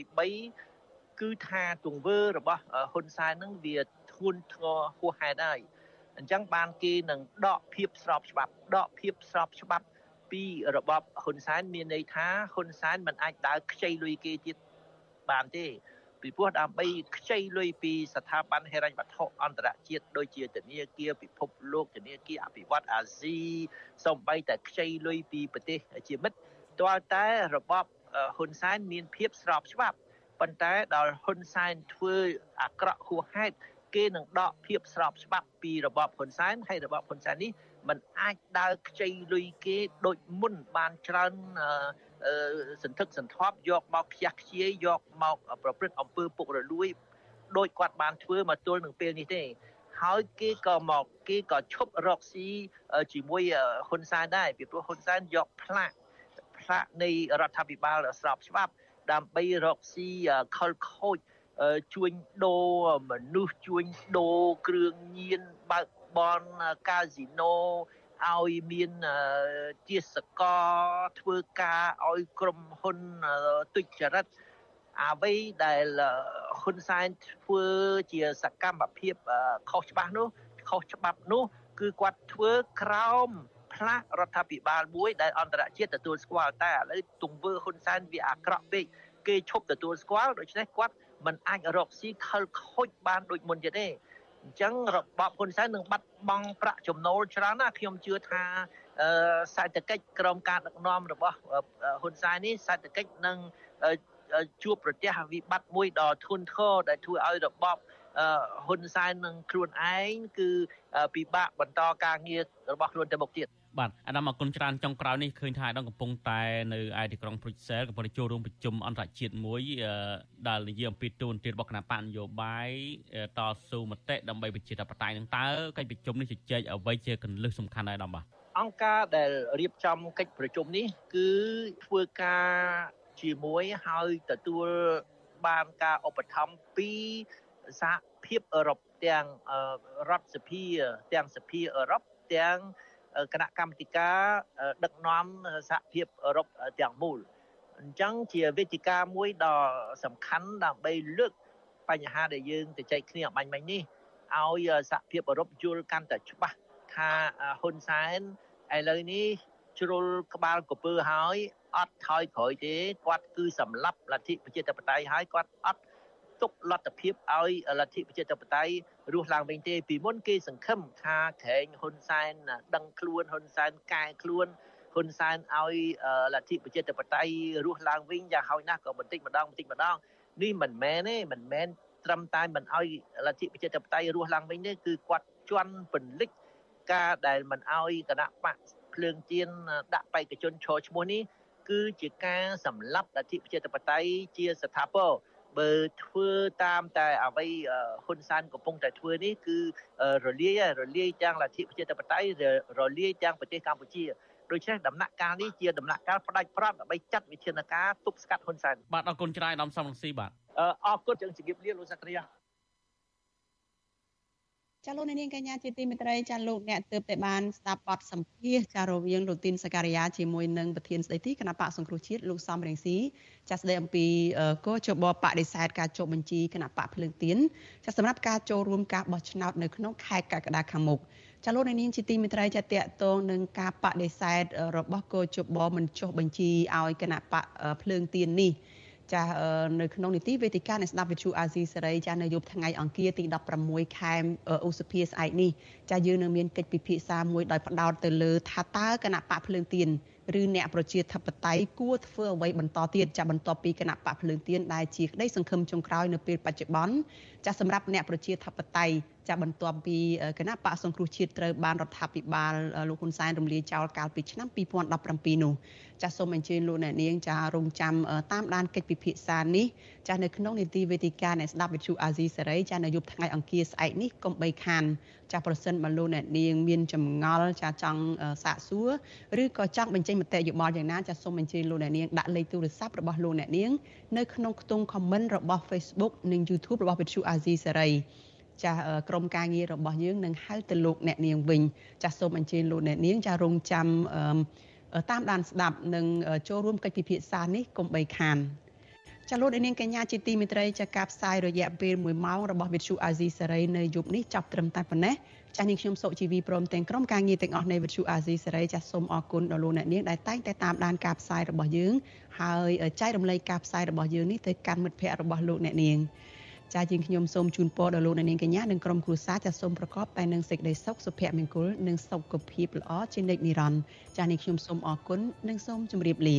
2023គឺថាទង្វើរបស់ហ៊ុនសែននឹងវាធ្ងន់ធ្ងរហួសហេតុហើយអអញ្ចឹងបានគេនឹងដកភាពស្របច្បាប់ដកភាពស្របច្បាប់ពីរបបហ៊ុនសែនមានន័យថាហ៊ុនសែនមិនអាចដើរខ្ចីលុយគេទៀតបានទេ ពីព្រោះដើម្បីខ្ចីលុយពីស្ថាប័នហិរញ្ញវត្ថុអន្តរជាតិដូចជាធនាគារពិភពលោកធនាគារអភិវឌ្ឍអាស៊ីសូម្បីតែខ្ចីលុយពីប្រទេសជាមិត្តទាល់តែរបបហ៊ុនសែនមានភាពស្របច្បាប់ប៉ុន្តែដល់ហ៊ុនសែនធ្វើអាក្រក់ហួសហេតុគេនឹងដកភាពស្របច្បាប់ពីរបបហ៊ុនសែនហើយរបបហ៊ុនសែននេះมันអាចដើរខ្ចីលុយគេដូចមុនបានច្រើន សន្ធឹកសន្ធាប់យកមកខ្ជះខ្ជាយយកមកប្រព្រឹត្តអំពើពុករលួយដោយគាត់បានធ្វើមកទល់នឹងពេលនេះទេហើយគេក៏មកគេក៏ឈប់រកស៊ីជាមួយហ៊ុនសែនដែរពីព្រោះហ៊ុនសែនយកផ្លាកផ្លាកនៃរដ្ឋាភិបាលស្របច្បាប់ដើម្បីរកស៊ីខលខូចជួញដូរមនុស្សជួញដូរគ្រឿងញៀនបើកបនកាស៊ីណូ ឲ្យមានជាសកលធ្វើការឲ្យក្រុមហ៊ុនទុច្ចរិតអ្វីដែលហ៊ុនសែនធ្វើជាសកម្មភាពខុសច្បាស់នោះខុសច្បាប់នោះ គឺគាត់ធ្វើក្រោមផ្លាករដ្ឋាភិបាលមួយដែលអន្តរជាតិទទួលស្គាល់តែឥឡូវទង្វើហ៊ុនសែនវាអាក្រក់ពេកគេឈប់ទទួលស្គាល់ដូច្នេះគាត់មិនអាចរកស៊ីខលខូចបានដូចមុនទៀតទេ អញ្ចឹងរបបហ៊ុនសែននឹងបាត់បង់ប្រាក់ចំណូលច្រើនណាស់ខ្ញុំជឿថាសេដ្ឋកិច្ចក្រមការដឹកនាំរបស់ហ៊ុនសែននេះសេដ្ឋកិច្ចនឹងជួបប្រទះវិបត្តិមួយដ៏ធ្ងន់ធ្ងរដែលធ្វើឲ្យរបបហ៊ុនសែននឹងខ្លួនឯងគឺពិបាកបន្តការងាររបស់ខ្លួនទៅមុខទៀត បាទអាដាមអគុណច្រើនចុងក្រោយនេះឃើញថាអាដាមកំពុងតែនៅឯទីក្រុងព្រុចសែលកំពុងចូលរួមប្រជុំអន្តរជាតិមួយដែលនិយាយអំពីទូនទីរបស់គណៈបកនយោបាយតស៊ូមតិដើម្បីប្រជាធិបតេយ្យនឹងតើកិច្ចប្រជុំនេះជជែកអ្វីជាកន្លឹះសំខាន់ដែរអាដាមបាទអង្គការដែលរៀបចំកិច្ចប្រជុំនេះ គឺធ្វើការជាមួយហើយទទួលបានការឧបត្ថម្ភពីសហភាពអឺរ៉ុបទាំងរដ្ឋសភាទាំងសភាអឺរ៉ុបទាំង គណៈកម្មាធិការដឹកនាំសហភាពអឺរ៉ុបទាំងមូលអញ្ចឹងជាវេទិកាមួយដ៏សំខាន់ដើម្បីលើកបញ្ហាដែលយើងទៅចែកគ្នាបាញ់មិញនេះឲ្យសហភាពអឺរ៉ុបយល់កាន់តែច្បាស់ថាហ៊ុនសែនឥឡូវនេះជ្រុលក្បាលកពើហើយអត់ថយក្រោយទេគាត់គឺសម្លាប់លទ្ធិប្រជាធិបតេយ្យហើយគាត់អត់ ទុកលទ្ធភាពឲ្យលទ្ធិប្រជាធិបតេយ្យរស់ឡើងវិញទេពីមុនគេសង្ឃឹមថាក្រែងហ៊ុនសែនដឹងខ្លួនហ៊ុនសែនកែខ្លួនហ៊ុនសែនឲ្យលទ្ធិប្រជាធិបតេយ្យរស់ឡើងវិញយ៉ាងហោចណាស់ក៏បន្តិចម្ដងបន្តិចម្ដងនេះមិនមែនទេមិនមែនត្រឹមតែមិនឲ្យលទ្ធិប្រជាធិបតេយ្យរស់ឡើងវិញទេគឺគាត់ជន់ពន្លិចការដែលមិនឲ្យគណៈបកភ្លើងទៀនដាក់បេក្ខជនឈរឈ្មោះនេះគឺជាការសម្លាប់លទ្ធិប្រជាធិបតេយ្យជាស្ថាពរ បើធ្វើតាមតែអ្វីហ៊ុនសែនកំពុងតែធ្វើនេះគឺរលាយរលាយទាំងលទ្ធិប្រជាធិបតេយ្យរលាយទាំងប្រទេសកម្ពុជាដូច្នេះដំណាក់កាលនេះជាដំណាក់កាលផ្ដាច់ព្រាត់ដើម្បីចាត់វិធានការទប់ស្កាត់ហ៊ុនសែនបាទអរគុណច្រើនដំសំរងស៊ីបាទអរគុណចឹងជម្រាបលាលោកសក្តិ ចាលោកនាងកញ្ញាជាទីមេត្រីចាលោកអ្នកទើបតែបានស្ដាប់បទសម្ភាសចារវាងលោកទីនសការីយ៉ាជាមួយនឹងប្រធានស្ដីទីគណៈបកសង្គ្រោះជាតិលោកសំរងស៊ីចាស្ដីអំពីកោជបបដិសេធការចុះបញ្ជីគណៈបកភ្លើងទៀនចាសម្រាប់ការចូលរួមការបោះឆ្នោតនៅក្នុងខែកក្កដាខាងមុខចាលោកនាងជាទីមេត្រីចាតកតងនឹងការបដិសេធរបស់កោជបមិនចុះបញ្ជីឲ្យគណៈបកភ្លើងទៀននេះ ចានៅក្នុងនីតិវេទិកានៃស្ដាប់វិទ្យុអាស៊ីសេរីចានៅយប់ថ្ងៃអង្គារទី16ខែឧសភាស្អែកនេះចាយើងនឹងមានកិច្ចពិភាក្សាមួយដោយផ្ដោតទៅលើថាតើគណៈបកភ្លើងទៀនឬអ្នកប្រជាធិបតេយ្យគួរធ្វើអ្វីបន្តទៀតចាបន្ទាប់ពីគណៈបកភ្លើងទៀនដែលជាក្តីសង្ឃឹមចុងក្រោយនៅពេលបច្ចុប្បន្នចាសម្រាប់អ្នកប្រជាធិបតេយ្យចាបន្ទាប់ពីគណៈបកសង្គ្រោះជាតិត្រូវបានរដ្ឋាភិបាលលោកហ៊ុនសែនរំលាយចោលកាលពីឆ្នាំ2017នោះចាសសូមអញ្ជើញលោកអ្នកនាងចារងចាំតាមដានកិច្ចពិភាក្សានេះចាសនៅក្នុងនីតិវេទិកានៃស្ដាប់វិទ្យុអាស៊ីសេរីចាសនៅយប់ថ្ងៃអង្គារស្អែកនេះកុំបីខានចាសប្រសិនបើលោកអ្នកនាងមានចម្ងល់ចាសចង់សាកសួរឬក៏ចង់បញ្ចេញមតិយោបល់យ៉ាងណាចាសសូមអញ្ជើញលោកអ្នកនាងដាក់លេខទូរស័ព្ទរបស់លោកអ្នកនាងនៅក្នុងខ្ទង់ comment របស់ Facebook និង YouTube របស់វិទ្យុអាស៊ីសេរីចាស់ក្រុមការងាររបស់យើងនឹងហៅទៅលោកអ្នកនាងវិញចាស់សូមអញ្ជើញលោកអ្នកនាងចាស់រងចាំតាមដានស្ដាប់និងចូលរួមកិច្ចពិភាក្សានេះកុំបីខានចាលោកនាងកញ្ញាជាទីមេត្រីចាការផ្សាយរយៈពេល1ម៉ោងរបស់វិទ្យុអាស៊ីសេរីនៅយប់នេះចាប់ត្រឹមតែប៉ុណ្ណេះចាស់នាងខ្ញុំសុកជីវីព្រមទាំងក្រុមការងារទាំងអស់នៃវិទ្យុអាស៊ីសេរីចាស់សូមអរគុណដល់លោកអ្នកនាងដែលតែងតែតាមដានការផ្សាយរបស់យើងហើយចែករំលែកការផ្សាយរបស់យើងនេះទៅកាន់មិត្តភ័ក្តិរបស់លោកអ្នកនាង ចាជាងខ្ញុំសូមជូនពរដល់លោកអ្នកនាងកញ្ញានិងក្រុមគ្រួសារចាសូមប្រកបតែនឹងសេចក្តីសុខសុភមង្គលនិងសុខភាពល្អជានិច្ចនិរន្តរ៍ចានាងខ្ញុំសូមអរគុណនិងសូមជម្រាបលា